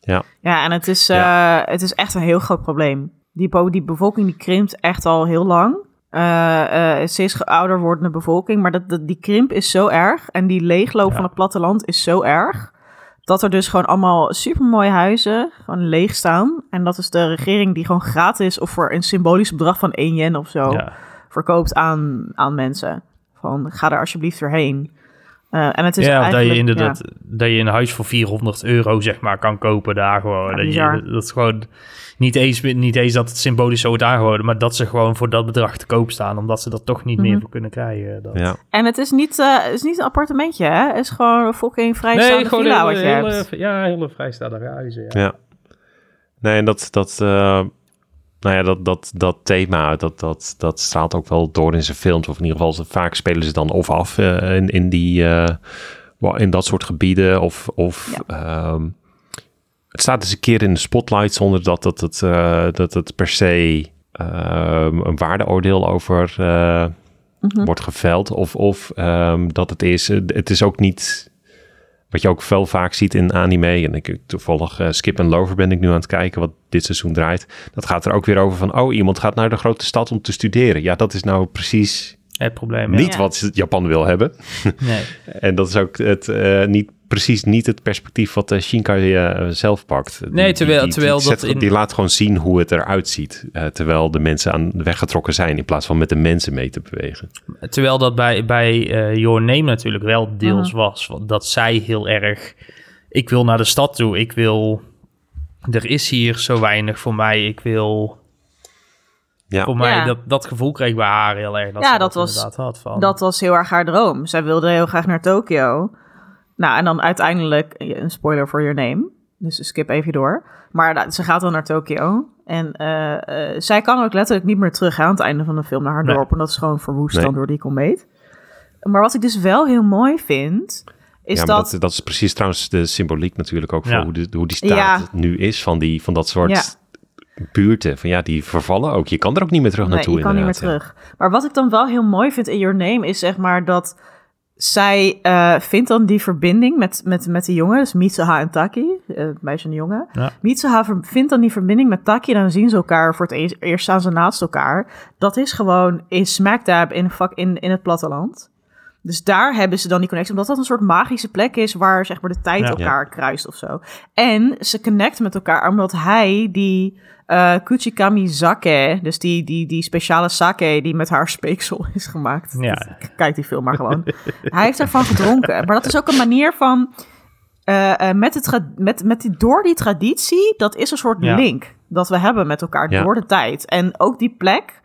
Ja. Ja, en het is, eh, Ja. het is echt een heel groot probleem. Die, die bevolking die krimpt echt al heel lang. Eh eh steeds ouder wordende bevolking. Maar dat, dat, die krimp is zo erg. En die leegloop Ja. van het platteland is zo erg. Dat er dus gewoon allemaal supermooie huizen gewoon leeg staan. En dat is de regering die gewoon gratis of voor een symbolisch bedrag van 1 yen of zo Ja. verkoopt aan, aan mensen. Van ga er alsjeblieft doorheen. Eh, en het is ja, dat je inderdaad dat je een huis voor 400 euro zeg maar kan kopen daar gewoon. Ja, dat, je, dat is gewoon niet eens, niet eens dat het symbolisch zo wordt aangeboden, maar dat ze gewoon voor dat bedrag te koop staan, omdat ze dat toch niet Mhm. meer voor kunnen krijgen. Dat. ja. En het is niet, eh, het is niet een appartementje, hè? Het is gewoon een fucking vrijstaande Nee, gewoon villa hele, wat je hele, hebt. ja, hele vrijstaande huizen. Ja. Ja. Nee, en dat, dat, eh, nou ja, dat, dat, dat thema, dat, dat, dat straalt ook wel door in zijn films. Of in ieder geval, vaak spelen ze dan of af eh, in, in, die, eh, in dat soort gebieden. Of, of ehm, het staat eens een keer in de spotlight zonder dat het, het, eh, dat het per se ehm, een waardeoordeel over eh, Mhm. wordt geveld. Of, of ehm, dat het is, het is ook niet wat je ook veel vaak ziet in anime. En ik toevallig eh, Skip en Lover ben ik nu aan het kijken wat dit seizoen draait. Dat gaat er ook weer over van, oh iemand gaat naar de grote stad om te studeren. Ja, dat is nou precies Het probleem. niet Ja. wat Japan wil hebben. Nee. En dat is ook het, eh, niet, precies niet het perspectief wat de Shinkai eh, zelf pakt. Nee, terwijl- terwijl die, dat zet- in- die laat gewoon zien hoe het eruit ziet. eh, terwijl de mensen aan de weg getrokken zijn in plaats van met de mensen mee te bewegen. Terwijl dat bij, bij eh Your Name natuurlijk wel deels Mhm. was. Want dat zij heel erg... Ik wil naar de stad toe. Ik wil... Er is hier zo weinig voor mij. Ik wil... Ja. Voor mij, Ja. dat, dat gevoel kreeg ik bij haar heel erg. Dat Ja, dat was- had van... Dat was heel erg haar droom. Zij wilde heel graag naar Tokio. Nou, en dan uiteindelijk, een spoiler voor your name. Dus skip even door. Maar nou, ze gaat dan naar Tokio. En eh, eh, zij kan ook letterlijk niet meer terug hè, aan het einde van de film naar haar Nee. dorp. En dat is gewoon verwoest Nee. dan door die komeet. Maar wat ik dus wel heel mooi vind, is ja, dat... dat, dat is precies trouwens de symboliek natuurlijk ook voor hoe, de, hoe die staat Ja. nu is van, die, van dat soort Ja. buurten. Van ja, die vervallen ook. Je kan er ook niet meer terug Nee, naartoe je kan niet meer terug. Maar wat ik dan wel heel mooi vind in Your Name is zeg maar dat zij eh, vindt dan die verbinding met, met, met die jongen, dus Mitsuha en Taki, het meisje en jongen. Ja. Mitsuha vindt dan die verbinding met Taki dan zien ze elkaar voor het eerst, eerst staan ze naast elkaar. Dat is gewoon in smack dab in, vak, in, in het platteland. Dus daar hebben ze dan die connectie, omdat dat een soort magische plek is waar zeg maar de tijd Ja. elkaar kruist of zo. En ze connecten met elkaar omdat hij die eh Kuchikami Sake, dus die, die, die speciale sake die met haar speeksel is gemaakt. Ja. Kijk die film maar gewoon. hij heeft ervan gedronken. Maar dat is ook een manier van, eh, eh, met, het met, met die, door die traditie, dat is een soort link dat we hebben met elkaar door de tijd. En ook die plek,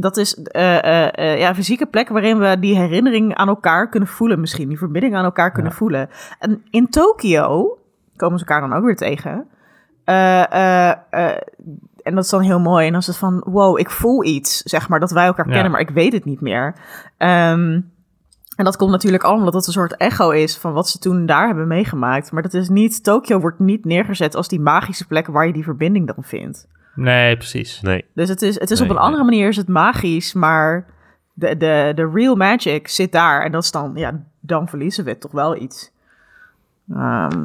dat is eh, eh, eh, ja, een fysieke plek waarin we die herinnering aan elkaar kunnen voelen misschien. Die verbinding aan elkaar kunnen voelen. En in Tokio komen ze elkaar dan ook weer tegen. En dat is dan heel mooi. En dan is het van, wow, ik voel iets, zeg maar, dat wij elkaar Ja. kennen, maar ik weet het niet meer. Ehm, en dat komt natuurlijk allemaal omdat het een soort echo is van wat ze toen daar hebben meegemaakt. Maar dat is niet, Tokio wordt niet neergezet als die magische plek waar je die verbinding dan vindt. Nee, precies. Nee, Dus het is, het is Nee, op een nee. andere manier is het magisch, maar de, de, de real magic zit daar. En dat is dan, ja, dan verliezen we toch wel iets. Ehm,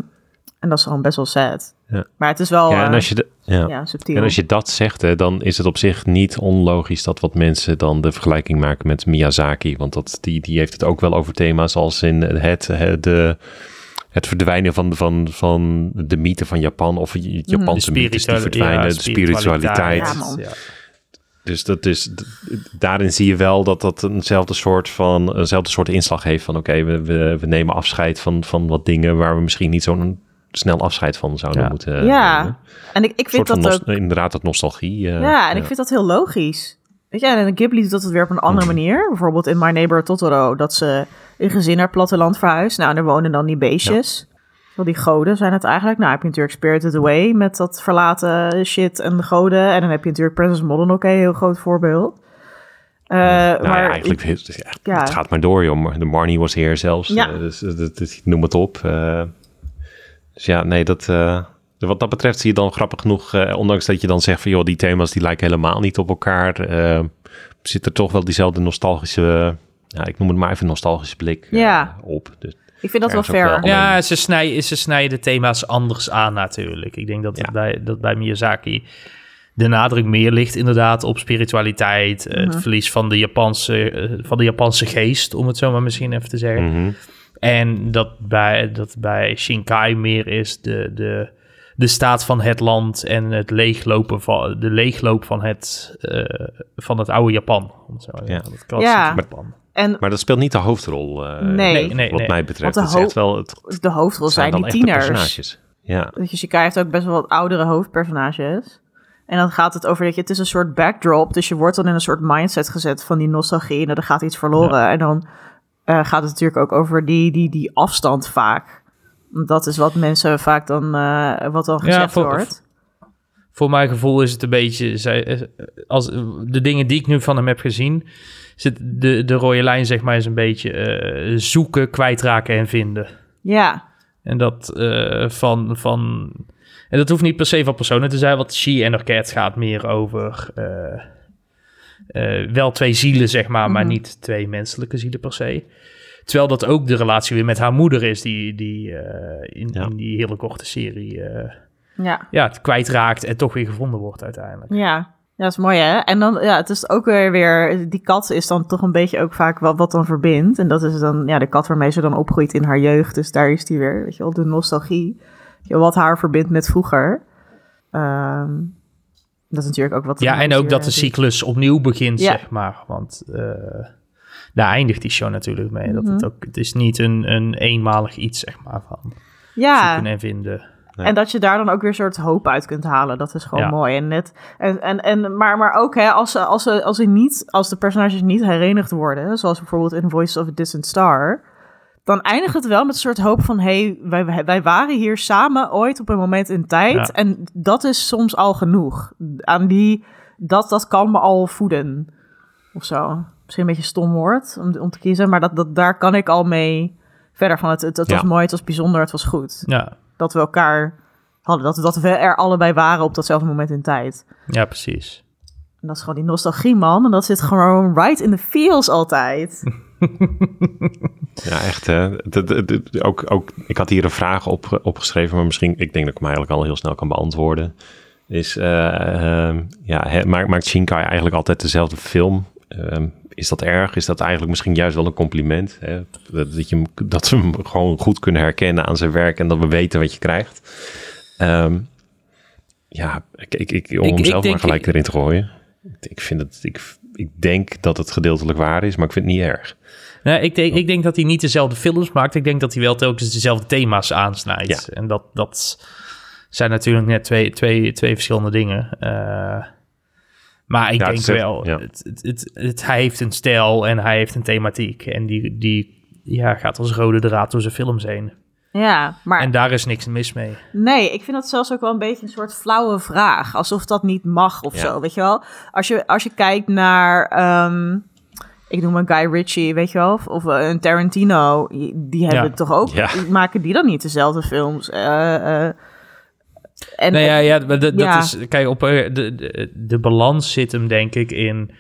en dat is gewoon best wel sad. Ja. Maar het is wel ja, en eh, als je, de, ja. ja, subtiel. En als je dat zegt, hè, dan is het op zich niet onlogisch dat wat mensen dan de vergelijking maken met Miyazaki. Want dat, die, die heeft het ook wel over thema's als in het, het, de, het verdwijnen van, van, van de mythe van Japan. Of Japanse mythes die spirituele- verdwijnen, ja, de spiritualiteit. Ja. Dus dat is, daarin zie je wel dat dat eenzelfde soort van eenzelfde soort inslag heeft van oké, we, we, we nemen afscheid van, van wat dingen waar we misschien niet zo'n snel afscheid van zouden Ja. moeten nemen. ja, en ik, ik vind dat ook... inderdaad dat nostalgie. eh, Ja, en ik vind dat heel logisch. Weet je, en Ghibli doet dat weer op een andere Mhm. manier. Bijvoorbeeld in My Neighbor Totoro, dat ze een gezin naar het platteland verhuist. Nou, en er wonen dan die beestjes. Wel, die goden zijn het eigenlijk. Nou, heb je natuurlijk Spirited Away met dat verlaten shit en de goden. En dan heb je natuurlijk Princess Mononoke, een heel groot voorbeeld. Eh, Nou ja, maar eigenlijk, het, Ja. het gaat maar door, joh. De Marnie was hier zelfs. Ja. eh, dus, eh, noem het op. dus ja, nee, dat... eh, wat dat betreft zie je dan grappig genoeg, eh, ondanks dat je dan zegt van joh, die thema's die lijken helemaal niet op elkaar, eh, zit er toch wel diezelfde nostalgische, ja, ik noem het maar even nostalgische blik eh, Ja. op. Dus, ik vind dat wel fair. wel. Ja, ze snijden, ze snijden de thema's anders aan natuurlijk. Ik denk dat, het Ja. bij, dat bij Miyazaki de nadruk meer ligt inderdaad op spiritualiteit. eh, Mhm. Het verlies van de, Japanse, van de Japanse geest, om het zo maar misschien even te zeggen. mhm. En dat bij, dat bij Shinkai meer is de, de, de staat van het land en het leeglopen van, de leegloop van het, eh, van het oude Japan. Zo Ja. klassieke Ja. Japan. En Maar dat speelt niet de hoofdrol, eh, Nee. Nee, nee, wat nee. mij betreft. Want de Het is echt ho- wel, het de hoofdrol zijn, die tieners. personages. Ja, Weet je, heeft ook best wel wat oudere hoofdpersonages. En dan gaat het over dat je, het is een soort backdrop. Dus je wordt dan in een soort mindset gezet van die nostalgie. En er gaat iets verloren. En dan eh, gaat het natuurlijk ook over die, die, die afstand vaak. Dat is wat mensen vaak dan, eh, wat dan gezegd voor- wordt. Voor mijn gevoel is het een beetje, eh, als de dingen die ik nu van hem heb gezien, zit de, de rode lijn zeg maar is een beetje eh, zoeken, kwijtraken en vinden. Ja, En dat van, van En dat hoeft niet per se van personen te zijn, want She en Her Cat gaat meer over wel twee zielen, zeg maar, maar Mhm. niet twee menselijke zielen per se. Terwijl dat ook de relatie weer met haar moeder is, die, die eh, in, Ja. in die hele korte serie eh, Ja. ja, het kwijtraakt en toch weer gevonden wordt uiteindelijk. Ja. Ja, dat is mooi hè. En dan, ja, het is ook weer weer, die kat is dan toch een beetje ook vaak wat, wat dan verbindt. En dat is dan, ja, de kat waarmee ze dan opgroeit in haar jeugd. Dus daar is die weer, weet je wel, de nostalgie. Je wat haar verbindt met vroeger. Ehm, dat is natuurlijk ook wat... Ja, en ook dat de cyclus opnieuw begint, Ja. zeg maar. Want eh, daar eindigt die show natuurlijk mee. Dat het, Mhm. ook, het is niet een, een eenmalig iets, zeg maar, van Ja, zoeken en vinden. Ja. En dat je daar dan ook weer een soort hoop uit kunt halen. Dat is gewoon Ja. mooi. En net, en, en, en, maar, maar ook hè, als, ze, als, ze, als, ze niet, als de personages niet herenigd worden, zoals bijvoorbeeld in Voice of a Distant Star, dan eindigt het wel met een soort hoop van: hé, hey, wij, wij, wij waren hier samen ooit op een moment in tijd. Ja. En dat is soms al genoeg. Aan die, dat, dat kan me al voeden. Of zo. Misschien een beetje stom woord om, om te kiezen, maar dat, dat, daar kan ik al mee verder van. Het, het, het was mooi, het was bijzonder, het was goed Ja, dat we elkaar hadden. Dat, dat we er allebei waren op datzelfde moment in tijd. ja precies. En dat is gewoon die nostalgie, man. En dat zit gewoon right in the feels altijd. Ja, echt. Hè? Dat- dat- dat- ook, ook, ik had hier een vraag op, opgeschreven, maar misschien, ik denk dat ik hem eigenlijk al heel snel kan beantwoorden. Is, eh, ehm, ja, hè, maakt, maakt Shinkai eigenlijk altijd dezelfde film? Ehm, is dat erg? Is dat eigenlijk misschien juist wel een compliment? Hè? Dat, je, hem- dat ze hem gewoon goed kunnen herkennen aan zijn werk en dat we weten wat je krijgt. Ehm, ja, ik, ik, ik, om Ik- hem zelf maar gelijk erin te gooien. Ik, vind het, ik, ik denk dat het gedeeltelijk waar is, maar ik vind het niet erg. Nee, ik, denk, ik denk dat hij niet dezelfde films maakt. Ik denk dat hij wel telkens dezelfde thema's aansnijdt. En dat, dat zijn natuurlijk net twee, twee, twee verschillende dingen. Eh, maar ik Ja, het denk is echt- wel, ja. het, het, het, het- hij heeft een stijl en hij heeft een thematiek. En die, die ja, gaat als rode draad door zijn films heen. Ja, maar En daar is niks mis mee. nee, ik vind dat zelfs ook wel een beetje een soort flauwe vraag. Alsof dat niet mag of Ja. zo, weet je wel? Als je, als je kijkt naar... ehm, ik noem een Guy Ritchie, weet je wel? Of, of een Tarantino. Die hebben Ja. toch ook... Ja. Maken die dan niet dezelfde films? Eh, eh, en, Nee, ja, ja, maar dat, Ja. dat is... Kijk, op, eh, de, de, de balans zit hem denk ik in...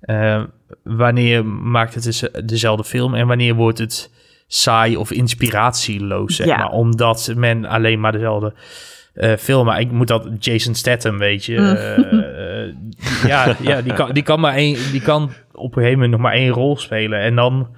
eh, wanneer maakt het dus dezelfde film... en wanneer wordt het saai of inspiratieloos, zeg Ja. maar. Omdat men alleen maar dezelfde eh film... Maar ik moet dat... Jason Statham, weet je... Mm. eh, eh, ja, ja die, kan, die, kan maar één, die kan op een gegeven moment nog maar één rol spelen. En dan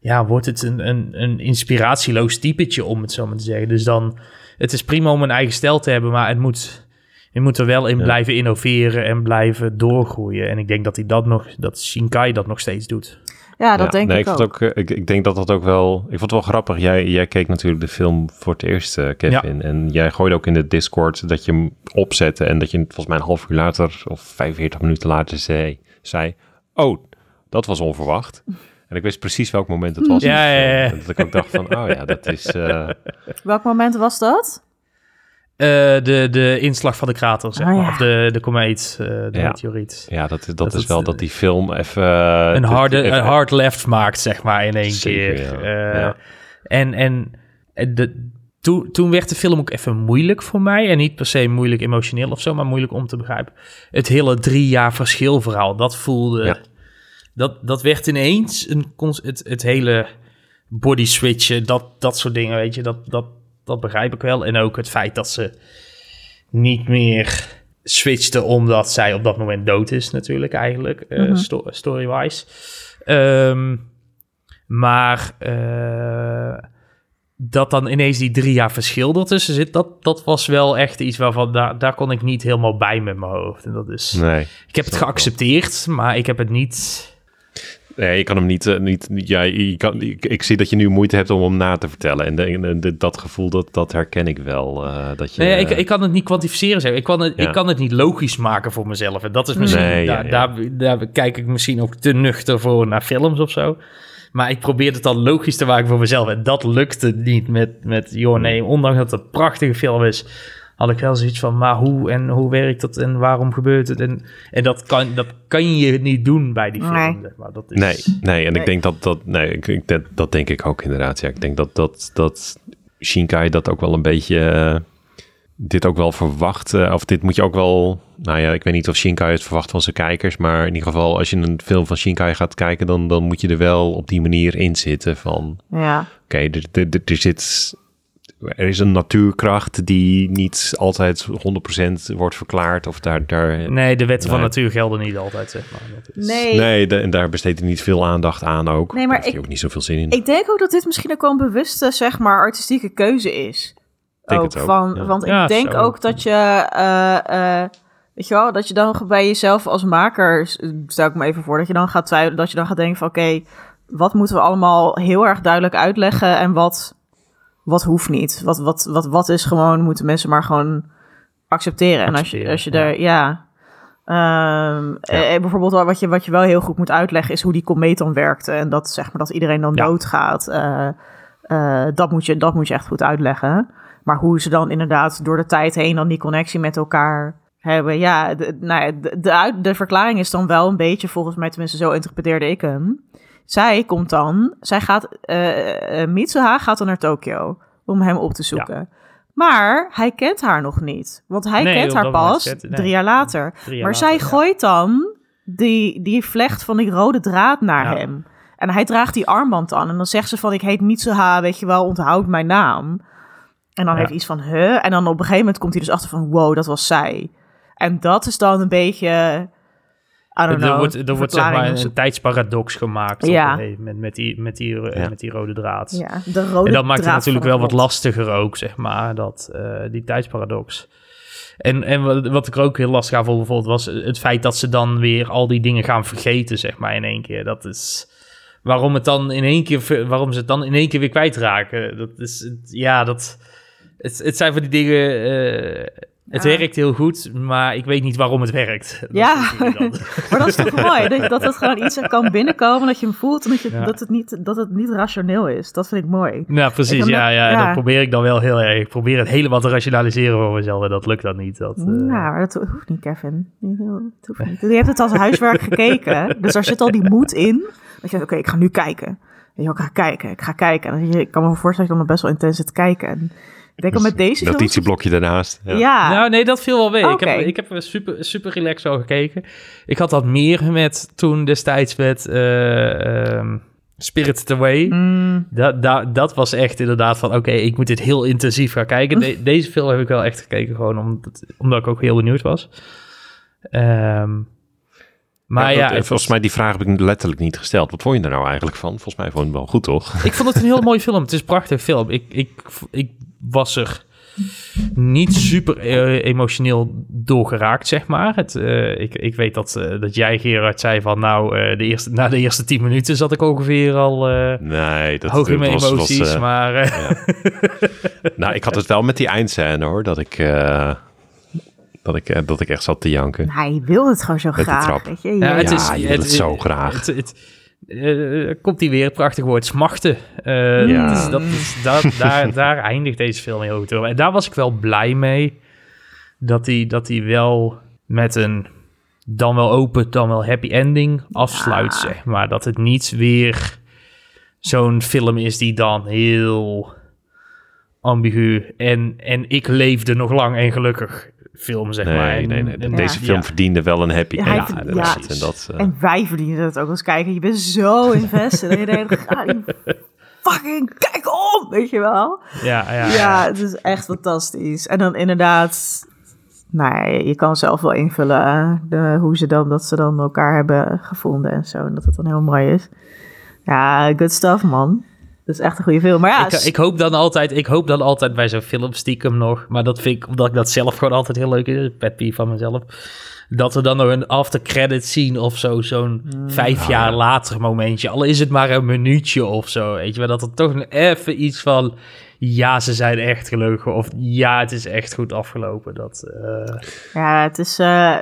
ja, wordt het een, een, een inspiratieloos typetje, om het zo maar te zeggen. Dus dan... Het is prima om een eigen stijl te hebben, maar het moet... Je moet er wel in Ja. blijven innoveren en blijven doorgroeien. En ik denk dat hij dat nog, dat Shinkai dat nog steeds doet. ja, dat Ja, denk nee, ik, ook. eh, ik, ik denk dat dat ook wel. Ik vond het wel grappig. Jij, jij keek natuurlijk de film voor het eerst, eh, Kevin. En jij gooide ook in de Discord dat je hem opzette. En dat je volgens mij een half uur later of 45 minuten later zei: zei Oh, dat was onverwacht. En ik wist precies welk moment het was. Ja, de ja, film. ja. En Dat ik ook dacht van, oh ja, dat is... eh, Welk moment was dat? Eh, de, de inslag van de krater, zeg Ah, maar. ja. Of de, de komeet, eh, de Ja. meteoriet. ja, dat, dat, Dat is het, wel eh, dat die film even... eh, Een, harde, een hard left maakt, zeg maar, in één Zeker, keer. ja. Eh, Ja. En, en en de, toen, toen werd de film ook even moeilijk voor mij. En niet per se moeilijk emotioneel of zo, maar moeilijk om te begrijpen. Het hele drie jaar verschil verhaal, dat voelde... Dat, dat werd ineens een, het, het hele body switchen, dat, dat soort dingen, weet je. Dat, dat, dat begrijp ik wel. En ook het feit dat ze niet meer switchte omdat zij op dat moment dood is natuurlijk eigenlijk, eh, Mhm. sto- story-wise. Ehm, maar eh, dat dan ineens die drie jaar verschil ertussen zit, dat, dat was wel echt iets waarvan daar, daar kon ik niet helemaal bij met mijn hoofd. En dat is, Nee. ik heb het wel. geaccepteerd, maar ik heb het niet. Nee, je kan hem niet... eh, niet ja, je kan, ik, ik zie dat je nu moeite hebt om hem na te vertellen. En, de, dat gevoel, dat, dat herken ik wel. eh, dat je, Nee, ik, ik kan het niet kwantificeren. Zeg. Ik, kan het, Ja. ik kan het niet logisch maken voor mezelf. En dat is misschien. Nee, daar, ja. Daar, daar kijk ik misschien ook te nuchter voor naar films of zo. Maar ik probeer het dan logisch te maken voor mezelf. En dat lukte niet met, met joh, nee. Ondanks dat het een prachtige film is, had ik wel zoiets van, maar hoe en hoe werkt dat en waarom gebeurt het? En, en dat, kan, dat kan je niet doen bij die film. Nee. Zeg maar. dat is, Nee, nee, en Nee. ik denk dat dat... Nee, ik, ik, dat, dat denk ik ook inderdaad. Ja, ik denk dat, dat, dat Shinkai dat ook wel een beetje... eh, dit ook wel verwacht. eh, of dit moet je ook wel. Nou ja, ik weet niet of Shinkai het verwacht van zijn kijkers. Maar in ieder geval, als je een film van Shinkai gaat kijken, dan, dan moet je er wel op die manier in zitten. Van Ja, oké, er, er, er- er zit. Er is een natuurkracht die niet altijd 100% wordt verklaard. Of daar. daar Nee, de wetten van natuur gelden niet altijd, zeg maar. Dat is- nee. nee, de- en daar besteedt hij niet veel aandacht aan ook. Nee, maar Daar heeft hij ik- ook niet zoveel zin in. Ik denk ook dat dit misschien ook wel een bewuste, zeg maar, artistieke keuze is. Denk ook het ook, van, ja. Want Ja, ik denk ook dat je, eh, eh, weet je wel, dat je dan bij jezelf als maker, stel ik me even voor, dat je dan gaat twijfelen, dat je dan gaat denken van, oké, wat moeten we allemaal heel erg duidelijk uitleggen en wat, wat hoeft niet? Wat, wat, wat, wat is gewoon, moeten mensen maar gewoon accepteren. En als je, als je er, ja... Eh, bijvoorbeeld wat je, wat je wel heel goed moet uitleggen is hoe die komeet dan werkte. En dat zeg maar dat iedereen dan Ja. doodgaat. Eh, dat, moet je, dat moet je echt goed uitleggen. Maar hoe ze dan inderdaad door de tijd heen dan die connectie met elkaar hebben. Ja, de, nou ja, de, de, uit- de verklaring is dan wel een beetje, volgens mij tenminste zo interpreteerde ik hem. Zij komt dan, zij gaat, eh, Mitsuha gaat dan naar Tokio om hem op te zoeken. Maar hij kent haar nog niet. Want hij Nee, kent haar pas nee. drie jaar later. Drie jaar Maar later, zij ja. gooit dan die, die vlecht van die rode draad naar Ja. hem. En hij draagt die armband aan. En dan zegt ze van, ik heet Mitsuha, weet je wel, onthoud mijn naam. En dan heeft hij iets van, huh? En dan op een gegeven moment komt hij dus achter van, wow, dat was zij. En dat is dan een beetje, know. Er wordt, er wordt zeg maar een, een tijdsparadox gemaakt op Ja. moment met die, met die, Ja. met die rode draad. Ja, de rode en dat maakt het natuurlijk wel wat lastiger ook, zeg maar, dat, eh, die tijdsparadox. En, en wat, ik er ook heel lastig aan vond bijvoorbeeld, was het feit dat ze dan weer al die dingen gaan vergeten, zeg maar, in één keer. Dat is waarom, het dan in één keer, waarom ze het dan in één keer weer kwijtraken. Dat is, het- ja, dat, het, het zijn van die dingen, eh, het Ja. werkt heel goed, maar ik weet niet waarom het werkt. Dat Ja. Maar dat is toch mooi, dat, dat het gewoon iets kan binnenkomen, dat je hem voelt en dat, je, Ja. dat, het niet, dat het niet rationeel is. Dat vind ik mooi. Nou, precies. Ja, dat- ja, en ja. dat probeer ik dan wel heel erg. Ik probeer het helemaal te rationaliseren voor mezelf en dat lukt dan niet. Dat, eh, Ja, maar dat hoeft niet, Kevin. Het hoeft niet. Je hebt het als huiswerk gekeken, dus daar zit al die moed in. Dat je oké, ik ga nu kijken. En je, ik ga kijken, ik ga kijken. En ik kan me voorstellen dat je dan best wel intens zit te kijken. En denk al met deze films... Notitieblokje daarnaast. Ja. Ja, Nou, nee, dat viel wel mee. Ik Oké. heb, ik heb er super, super relaxed al gekeken. Ik had dat meer met toen destijds met eh ehm, Spirited Away. Mm, Dat, dat, dat was echt inderdaad van, oké, ik moet dit heel intensief gaan kijken. De- deze film heb ik wel echt gekeken, gewoon omdat, omdat ik ook heel benieuwd was. Ehm, maar ja, dat- het volgens mij die vraag heb ik letterlijk niet gesteld. Wat vond je er nou eigenlijk van? Volgens mij vond je het wel goed, toch? Ik vond het een heel mooie film. Het is een prachtige film. Ik, ik, ik was er niet super eh, emotioneel door geraakt, zeg maar. Het, eh, ik, ik weet dat, eh, dat jij, Gerard, zei van... nou, eh, de eerste, na de eerste tien minuten zat ik ongeveer al eh, Nee, dat hoog in mijn was- emoties. eh, maar eh, Nou, ik had het wel met die eindscène hoor, dat ik, eh, dat ik, eh, dat ik echt zat te janken. hij wil het gewoon zo graag, trap. weet je. ja, het Ja, is, je wil het zo graag. Het, het, eh, komt hier weer het prachtige woord smachten. Eh, Ja. dus dat is, dat, daar, daar eindigt deze film heel goed over. En daar was ik wel blij mee. Dat hij dat hij wel met een dan wel open, dan wel happy ending afsluit, Ja. zeg maar. Dat het niet weer zo'n film is die dan heel ambigu en, en ik leefde nog lang en gelukkig film, zeg maar. En- nee, nee. en- Deze ja. film verdiende wel een happy Ja, end. inderdaad. ja. En dat, eh, En wij verdienen het ook eens kijken. Je bent zo invested. en je denkt, ga die fucking kijk om, weet je wel. Ja, ja, ja. Het is echt fantastisch. En dan inderdaad, nou ja, je kan zelf wel invullen eh, de, hoe ze dan, dat ze dan elkaar hebben gevonden en zo. En dat het dan heel mooi is. Ja, good stuff, man. Dat is echt een goede film. Maar ja, ik, ik, hoop dan altijd, ik hoop dan altijd bij zo'n film stiekem nog, maar dat vind ik, omdat ik dat zelf gewoon altijd heel leuk is, pet van mezelf, dat we dan nog een after credit zien of zo, zo'n Mm. vijf jaar later momentje, al is het maar een minuutje of zo, weet je wel, dat er toch even iets van, ja, ze zijn echt gelukkig, of ja, het is echt goed afgelopen, dat... eh, ja, het is, eh,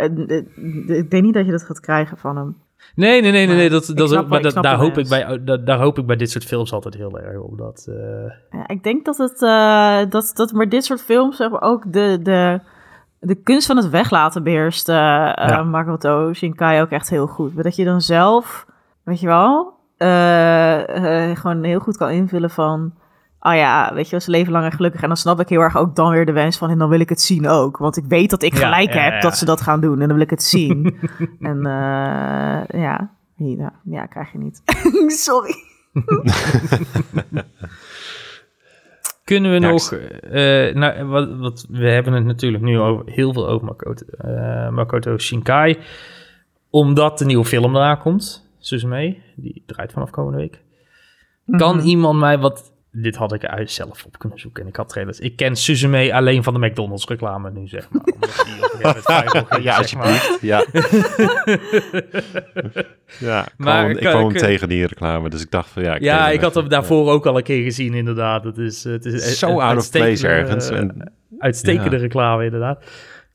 ik denk niet dat je dat gaat krijgen van hem. Nee, nee, nee, nee, dat, dat, snap maar dat, daar, hoop ik bij, dat, daar hoop ik bij dit soort films altijd heel erg op, dat... eh, Ja, ik denk dat het, eh, dat, dat maar dit soort films zeg maar, ook de, de, de kunst van het weglaten beheerst. eh Ja. Makoto Shinkai ook echt heel goed. Maar dat je dan zelf, weet je wel, gewoon heel goed kan invullen van... oh ja, weet je, ze leven lang en gelukkig. En dan snap ik heel erg ook dan weer de wens van, en dan wil ik het zien ook. Want ik weet dat ik Ja, gelijk ja, heb ja. dat ze dat gaan doen. En dan wil ik het zien. en eh, ja, ja, ja, krijg je niet. Sorry. Kunnen we Ja, nog, eh, nou, wat, wat, we hebben het natuurlijk nu over, heel veel over Makoto, eh, Makoto Shinkai, omdat de nieuwe film eraan komt, Suzume, die draait vanaf komende week. Kan Mhm. iemand mij wat, dit had ik uit zelf op kunnen zoeken en ik had trailers. Ik ken Suzume alleen van de McDonald's reclame nu, zeg maar. omdat die op een gegeven moment viral ging, Ja, alsjeblieft. Ja. ja, ik Maar kwam, ik kwam tegen die reclame, dus ik dacht van ja... Ik Ja, ik had hem daarvoor ook al een keer gezien, inderdaad. Het is, het is Zo out of place uitstekende, ergens. En, Uitstekende Ja. reclame, inderdaad.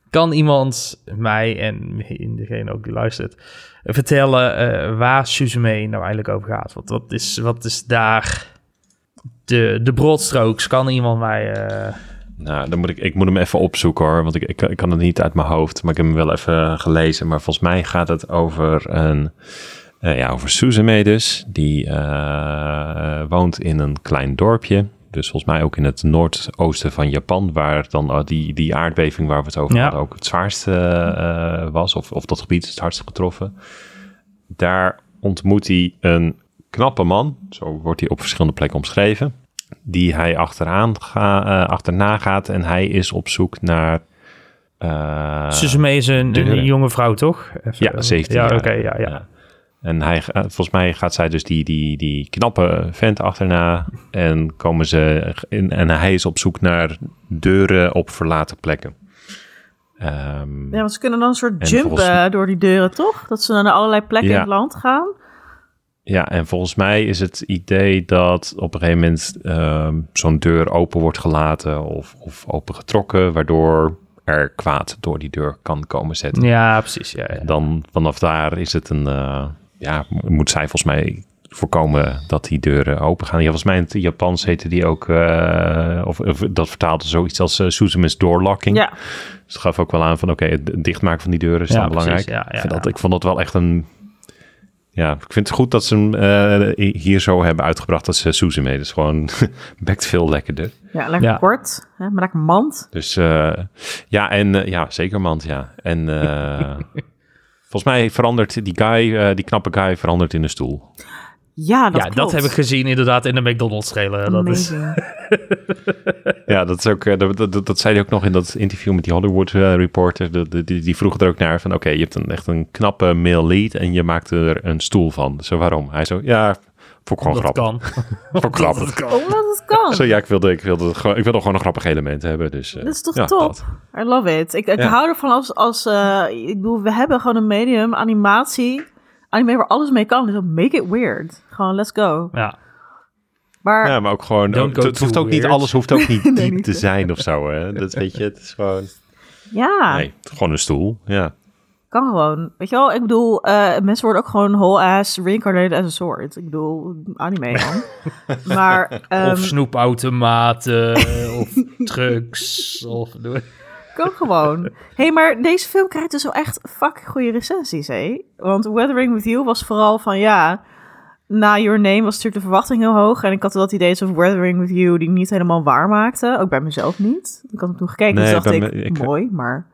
Kan iemand mij en degene ook die luistert vertellen eh, waar Suzume nou eigenlijk over gaat? Want wat is, wat is daar de, de broadstrokes? Kan iemand mij... eh, nou, dan moet ik, ik moet hem even opzoeken hoor, want ik, ik, ik kan het niet uit mijn hoofd, maar ik heb hem wel even gelezen. Maar volgens mij gaat het over een, eh, ja, over Suzume dus. Die eh, woont in een klein dorpje. Dus volgens mij ook in het noordoosten van Japan, waar dan die, die aardbeving waar we het over Ja. hadden ook het zwaarste was, of, of dat gebied het hardst getroffen. Daar ontmoet hij een knappe man, zo wordt hij op verschillende plekken omschreven, die hij achteraan ga, eh, achterna gaat en hij is op zoek naar... eh, Suzume is een, een jonge vrouw, toch? Even- ja, 17 Ja, jaar. oké, ja, ja. En hij, ga- volgens mij gaat zij dus die, die, die knappe vent achterna en komen ze in, en hij is op zoek naar deuren op verlaten plekken. Ehm, Ja, want ze kunnen dan een soort En jumpen volgens- door die deuren, toch? Dat ze naar allerlei plekken Ja. in het land gaan. Ja, en volgens mij is het idee dat op een gegeven moment ehm, zo'n deur open wordt gelaten of, of opengetrokken, waardoor er kwaad door die deur kan komen zetten. Ja, precies. Ja, ja. En dan vanaf daar is het een, eh, ja, moet zij volgens mij voorkomen dat die deuren open gaan. Ja, volgens mij in het Japans heette die ook, eh, of, of dat vertaalde zoiets als uh, Suzume's doorlocking. Ja, Dus het gaf ook wel aan van, oké, het dichtmaken van die deuren is Ja, dan belangrijk. ja, ja, ik, vind dat, ik vond dat wel echt een... Ja, ik vind het goed dat ze hem eh, hier zo hebben uitgebracht als uh, Suzume. Dus gewoon bekt veel lekkerder. ja lekker Ja. kort, hè, maar lekker mand. Dus eh, ja, en eh, ja, zeker mand, ja. En eh, volgens mij verandert die guy, eh, die knappe guy, verandert in een stoel. Ja, dat ja, dat heb ik gezien inderdaad in de McDonald's trailer. Dat is. Ja, dat is ook, eh, dat, dat, dat zei hij ook nog in dat interview met die Hollywood eh, reporter. De, de- die, die vroeg er ook naar van, oké, je hebt een, echt een knappe male lead en je maakt er een stoel van. Zo waarom? Hij zo, ja, ik gewoon dat grappig. kan. Ik grappig. Dat kan. Omdat het kan. Zo ja, ik wilde, ik wilde, ik wilde gewoon een grappig element hebben. Dus, eh, Dat is toch ja, top? dat. I love it. Ik, ik Ja. hou ervan als, als eh, ik bedoel, we hebben gewoon een medium, animatie, anime waar alles mee kan. Dus make it weird. Gewoon, let's go. Ja. Maar Ja, maar ook gewoon, Don't ook- go het hoeft ook niet, alles hoeft ook niet Nee, diep niet te zijn of zo. Hè? Dat weet je, het is gewoon, ja, nee, gewoon een stoel. Ja. kan gewoon. Weet je wel, ik bedoel, eh, mensen worden ook gewoon whole ass reincarnated as a sword. Ik bedoel, anime dan. maar ehm, of snoepautomaten, of trucks, of... kan gewoon. hey, maar deze film krijgt dus wel echt fucking goede recensies, hé. Want Weathering With You was vooral van, ja... Na Your Name was natuurlijk de verwachting heel hoog. En ik had wel dat idee alsof Weathering With You die niet helemaal waar maakte. Ook bij mezelf niet. Ik had hem toen gekeken en Nee, toen dacht ik, me- ik- mooi, maar...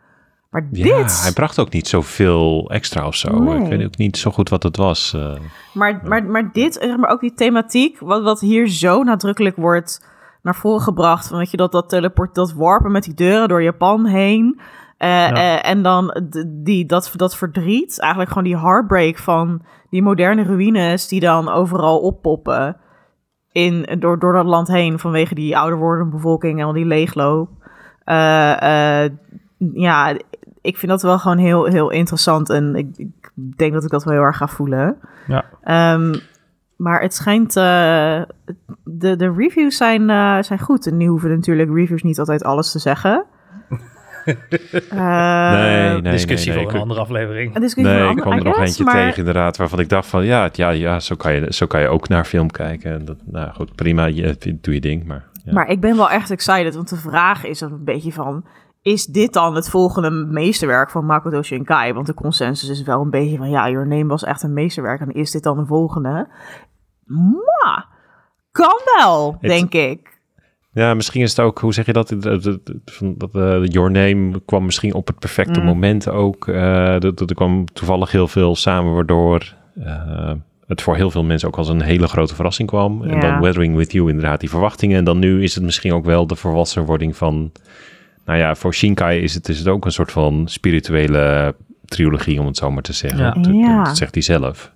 Maar ja, dit... hij bracht ook niet zoveel extra of zo. Nee. Ik weet ook niet zo goed wat het was. eh. Maar, maar, maar dit, maar ook die thematiek, wat, wat hier zo nadrukkelijk wordt naar voren gebracht. Van, weet je, dat, dat teleport, dat warpen met die deuren door Japan heen. Eh, Ja. eh, en dan die, dat, dat verdriet, eigenlijk gewoon die heartbreak van die moderne ruïnes die dan overal oppoppen. In, door, door dat land heen vanwege die ouder wordende bevolking en al die leegloop. Eh, ja, ik vind dat wel gewoon heel, heel interessant. En ik, ik denk dat ik dat wel heel erg ga voelen. Ja. Ehm, maar het schijnt. eh, de, de reviews zijn, eh, zijn goed. En nu hoeven natuurlijk reviews niet altijd alles te zeggen. Eh, nee, nee, discussie nee, nee. voor Ik- een andere aflevering. een discussie Nee, ik andere- kwam er nog eentje maar- tegen inderdaad, waarvan ik dacht van ja, ja, ja zo, kan je, zo kan je ook naar film kijken. En dat, nou goed, prima, je, doe je ding, maar... Ja. Maar ik ben wel echt excited, want de vraag is een beetje van... Is dit dan het volgende meesterwerk van Makoto Shinkai? Want de consensus is wel een beetje van... Ja, Your Name was echt een meesterwerk en is dit dan de volgende? Maar, kan wel, Het- denk ik. Ja, misschien is het ook, hoe zeg je dat? Dat, dat, van- dat, eh, Your Name kwam misschien op het perfecte Mm. moment ook. Eh, dat, er kwam toevallig heel veel samen, waardoor eh, het voor heel veel mensen ook als een hele grote verrassing kwam. En dan Weathering With You inderdaad die verwachtingen. En dan nu is het misschien ook wel de volwassenwording van... Nou ja, voor Shinkai is het, is het ook een soort van spirituele trilogie, om het zo maar te zeggen. Ja. Dat, dat- Ja. dat zegt hij zelf.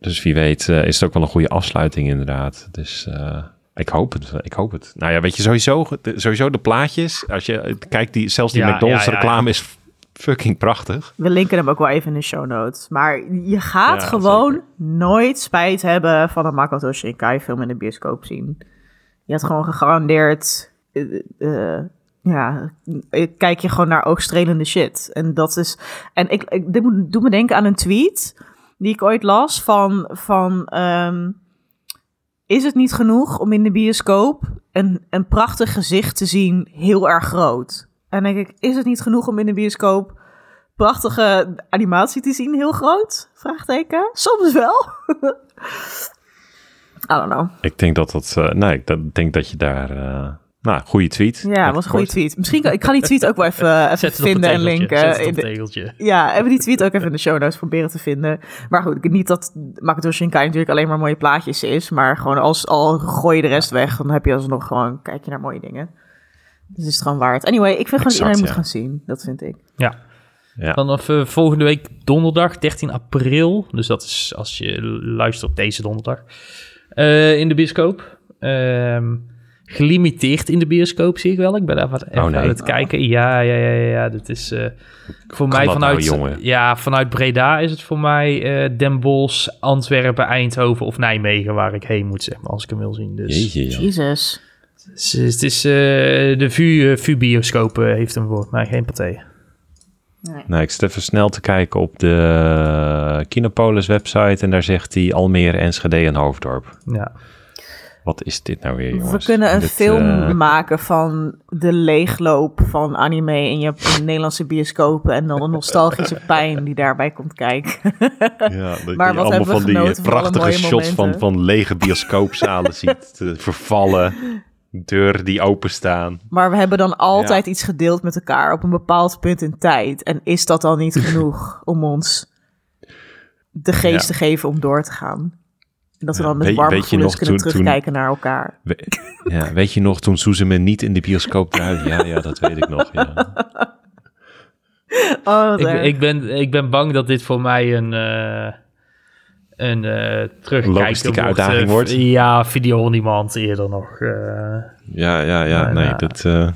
Dus wie weet eh, is het ook wel een goede afsluiting inderdaad. Dus eh, ik hoop het. Ik hoop het. Nou ja, weet je, sowieso de, sowieso de plaatjes. Als je kijkt, die, zelfs die Ja, McDonald's ja, ja, reclame is fucking prachtig. We linken hem ook wel even in de show notes. Maar je gaat Ja, gewoon zeker. nooit spijt hebben van een Makoto Shinkai film in de bioscoop zien. Je hebt gewoon gegarandeerd... eh, eh, ja, eh, kijk je gewoon naar oogstrelende shit. En dat is... En ik, ik, dit moet- doet me denken aan een tweet die ik ooit las van... van ehm, is het niet genoeg om in de bioscoop een, een prachtig gezicht te zien, heel erg groot? En denk ik, is het niet genoeg om in de bioscoop prachtige animatie te zien, heel groot? Vraagteken. Soms wel. I don't know. Ik denk dat dat... eh, nee, ik denk dat je daar... eh, nou, goede tweet. Ja, dat was een goede tweet. Misschien kan ik ga die tweet ook wel even, vinden en linken. Zet het op in een de- tegeltje. ja, hebben die tweet ook even in de show notes proberen te vinden. Maar goed, niet dat Makoto Shinkai natuurlijk alleen maar mooie plaatjes is. Maar gewoon als al gooi je de rest weg, dan heb je alsnog gewoon, kijk je naar mooie dingen. Dus is het gewoon waard. Anyway, ik vind gewoon dat Exact, iedereen moet gaan zien. Dat vind ik. Ja. Ja. Vanaf eh, volgende week donderdag, 13 april. Dus dat is als je luistert op deze donderdag. eh, in de bioscoop. Ehm, gelimiteerd in de bioscoop, zie ik wel. Ik ben daar wat even Oh, nee. aan het kijken. Ja, ja, ja, ja. ja. Dit is eh, voor mij dat vanuit, nou, jongen? ja, vanuit Breda is het voor mij eh Den Bosch, Antwerpen, Eindhoven of Nijmegen waar ik heen moet, zeg maar, als ik hem wil zien. Dus. Jezus. het is, het is eh, de VU, eh, VU-bioscoop eh, heeft hem voor mij, geen paté. Nou, ik zit even snel te kijken op de Kinopolis website. En daar zegt hij Almere, Enschede en Hoofddorp. Ja. Wat is dit nou weer, jongens? We kunnen een Dit, film eh, maken van de leegloop van anime in je Nederlandse bioscopen. En dan de nostalgische pijn die daarbij komt kijken. Ja, dat Maar wat allemaal van die van prachtige shots van, momenten. van lege bioscoopzalen ziet vervallen. Deuren die openstaan. Maar we hebben dan altijd iets gedeeld met elkaar op een bepaald punt in tijd. En is dat dan niet genoeg om ons de geest Ja. te geven om door te gaan? En dat we dan met weet- warme weet je gevoelens nog kunnen toen- toen- terugkijken naar elkaar. We- ja, weet je nog toen Suzume niet in de bioscoop draaide? Ja, ja, dat weet ik nog. Ja. Oh, Ik, ik, ben, ik ben bang dat dit voor mij een, eh een eh terugkijken Logistieke wordt, uitdaging eh, wordt. Ja, video on demand eerder nog. eh. Ja, ja, ja. Nee, Nee, nou. dat... eh,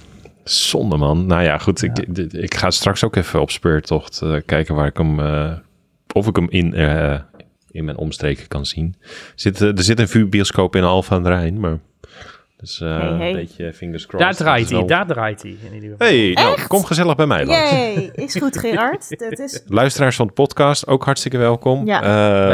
zonde, man. Nou ja, goed. Ik, ik, ik ga straks ook even op speurtocht eh, kijken waar ik hem... eh, of ik hem in, eh, in mijn omstreken kan zien. Zit, eh, er zit een vuurbioscoop in Alphen aan de Rijn, maar... Dus eh, Hey, hey. een beetje fingers crossed. daar draait Dat hij, wel- daar draait hij in ieder geval. Hey, nou, kom gezellig bij mij langs. Is goed Gerard. Het is... Luisteraars van de podcast, ook hartstikke welkom. Ja.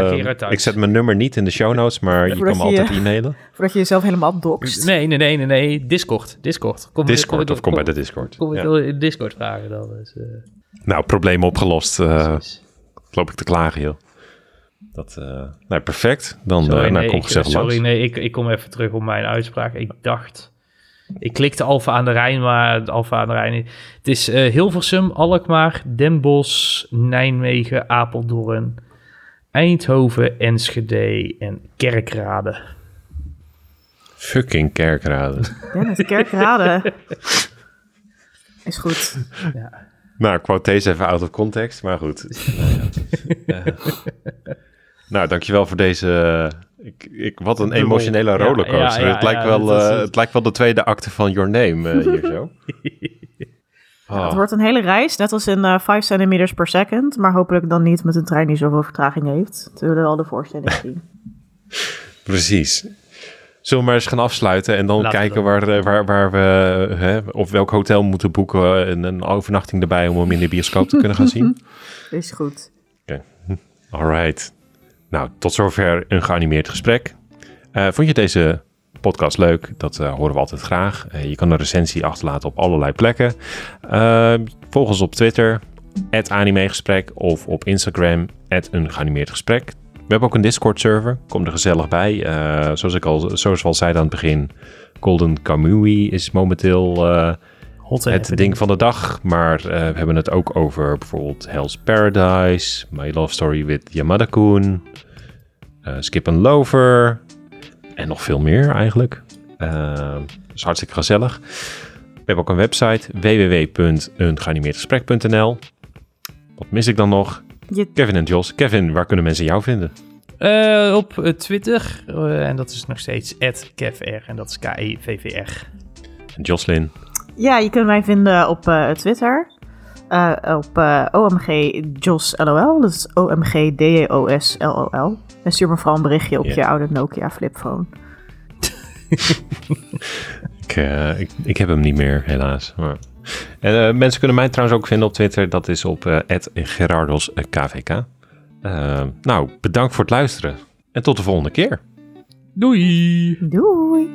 Eh, ik zet mijn nummer niet in de show notes, maar je kan me altijd e-mailen. Voordat je jezelf helemaal doxt. Nee, nee, nee, nee, nee. Discord. Discord. Kom, Discord, of kom bij de Discord. Kom Ja. ik in Discord vragen dan. Dus, eh, Nou, probleem opgelost. eh loop ik te klagen, joh. Dat, eh, nou, perfect. Dan Sorry, eh, nou, nee, kom ik, gezellig sorry langs. nee, ik, ik kom even terug op mijn uitspraak. Ik dacht... Ik klikte Alfa aan de Rijn, maar de Alfa aan de Rijn... Het is eh, Hilversum, Alkmaar, Den Bosch, Nijmegen, Apeldoorn... Eindhoven, Enschede en Kerkrade. Fucking kerkraden. Dennis, Kerkrade. Is goed. nou, ik quote deze even out of context, maar goed. nou, ja. Ja. nou, dankjewel voor deze... eh, Ik, ik, wat een emotionele rollercoaster. ja, ja, het, lijkt ja, wel, eh, het. het lijkt wel de tweede acte van Your Name eh, hier zo. Oh. Het wordt een hele reis, net als in eh 5 centimeters per second. Maar hopelijk dan niet met een trein die zoveel vertraging heeft. Terwijl we wel de voorstelling zien. Precies. Zullen we maar eens gaan afsluiten en dan Laten kijken waar, waar, waar we, hè, of welk hotel we moeten boeken en een overnachting erbij om hem in de bioscoop te kunnen gaan zien. Is goed. Alright. Nou, tot zover een geanimeerd gesprek. Eh, vond je deze podcast leuk? Dat eh, horen we altijd graag. Eh, je kan een recensie achterlaten op allerlei plekken. Eh, volg ons op Twitter, @animegesprek of op Instagram, een geanimeerd gesprek. We hebben ook een Discord-server. Kom er gezellig bij. Zoals ik al, zoals we al zeiden aan het begin, Golden Kamui is momenteel Hot het ding van de dag. Maar eh, we hebben het ook over bijvoorbeeld Hell's Paradise, My Love Story with Yamada-kun, eh, Skip and Lover en nog veel meer eigenlijk. Uh, is hartstikke gezellig. We hebben ook een website www.eengeanimeerdgesprek.nl Wat mis ik dan nog? Je- Kevin en Jos. Kevin, waar kunnen mensen jou vinden? Eh, op Twitter. eh, en dat is nog steeds @kevr en dat is K E V V R. En Jocelyn. Ja, je kunt mij vinden op eh, Twitter. Eh, op eh, OMG Jos LOL. Dat is OMG D-O-S L-O-L. En stuur me vooral een berichtje op je oude Nokia flipphone. Ik, ik, ik heb hem niet meer, helaas. Maar... En, eh, mensen kunnen mij trouwens ook vinden op Twitter. Dat is op eh @gerardosKVK. Nou, bedankt voor het luisteren. En tot de volgende keer. Doei! Doei!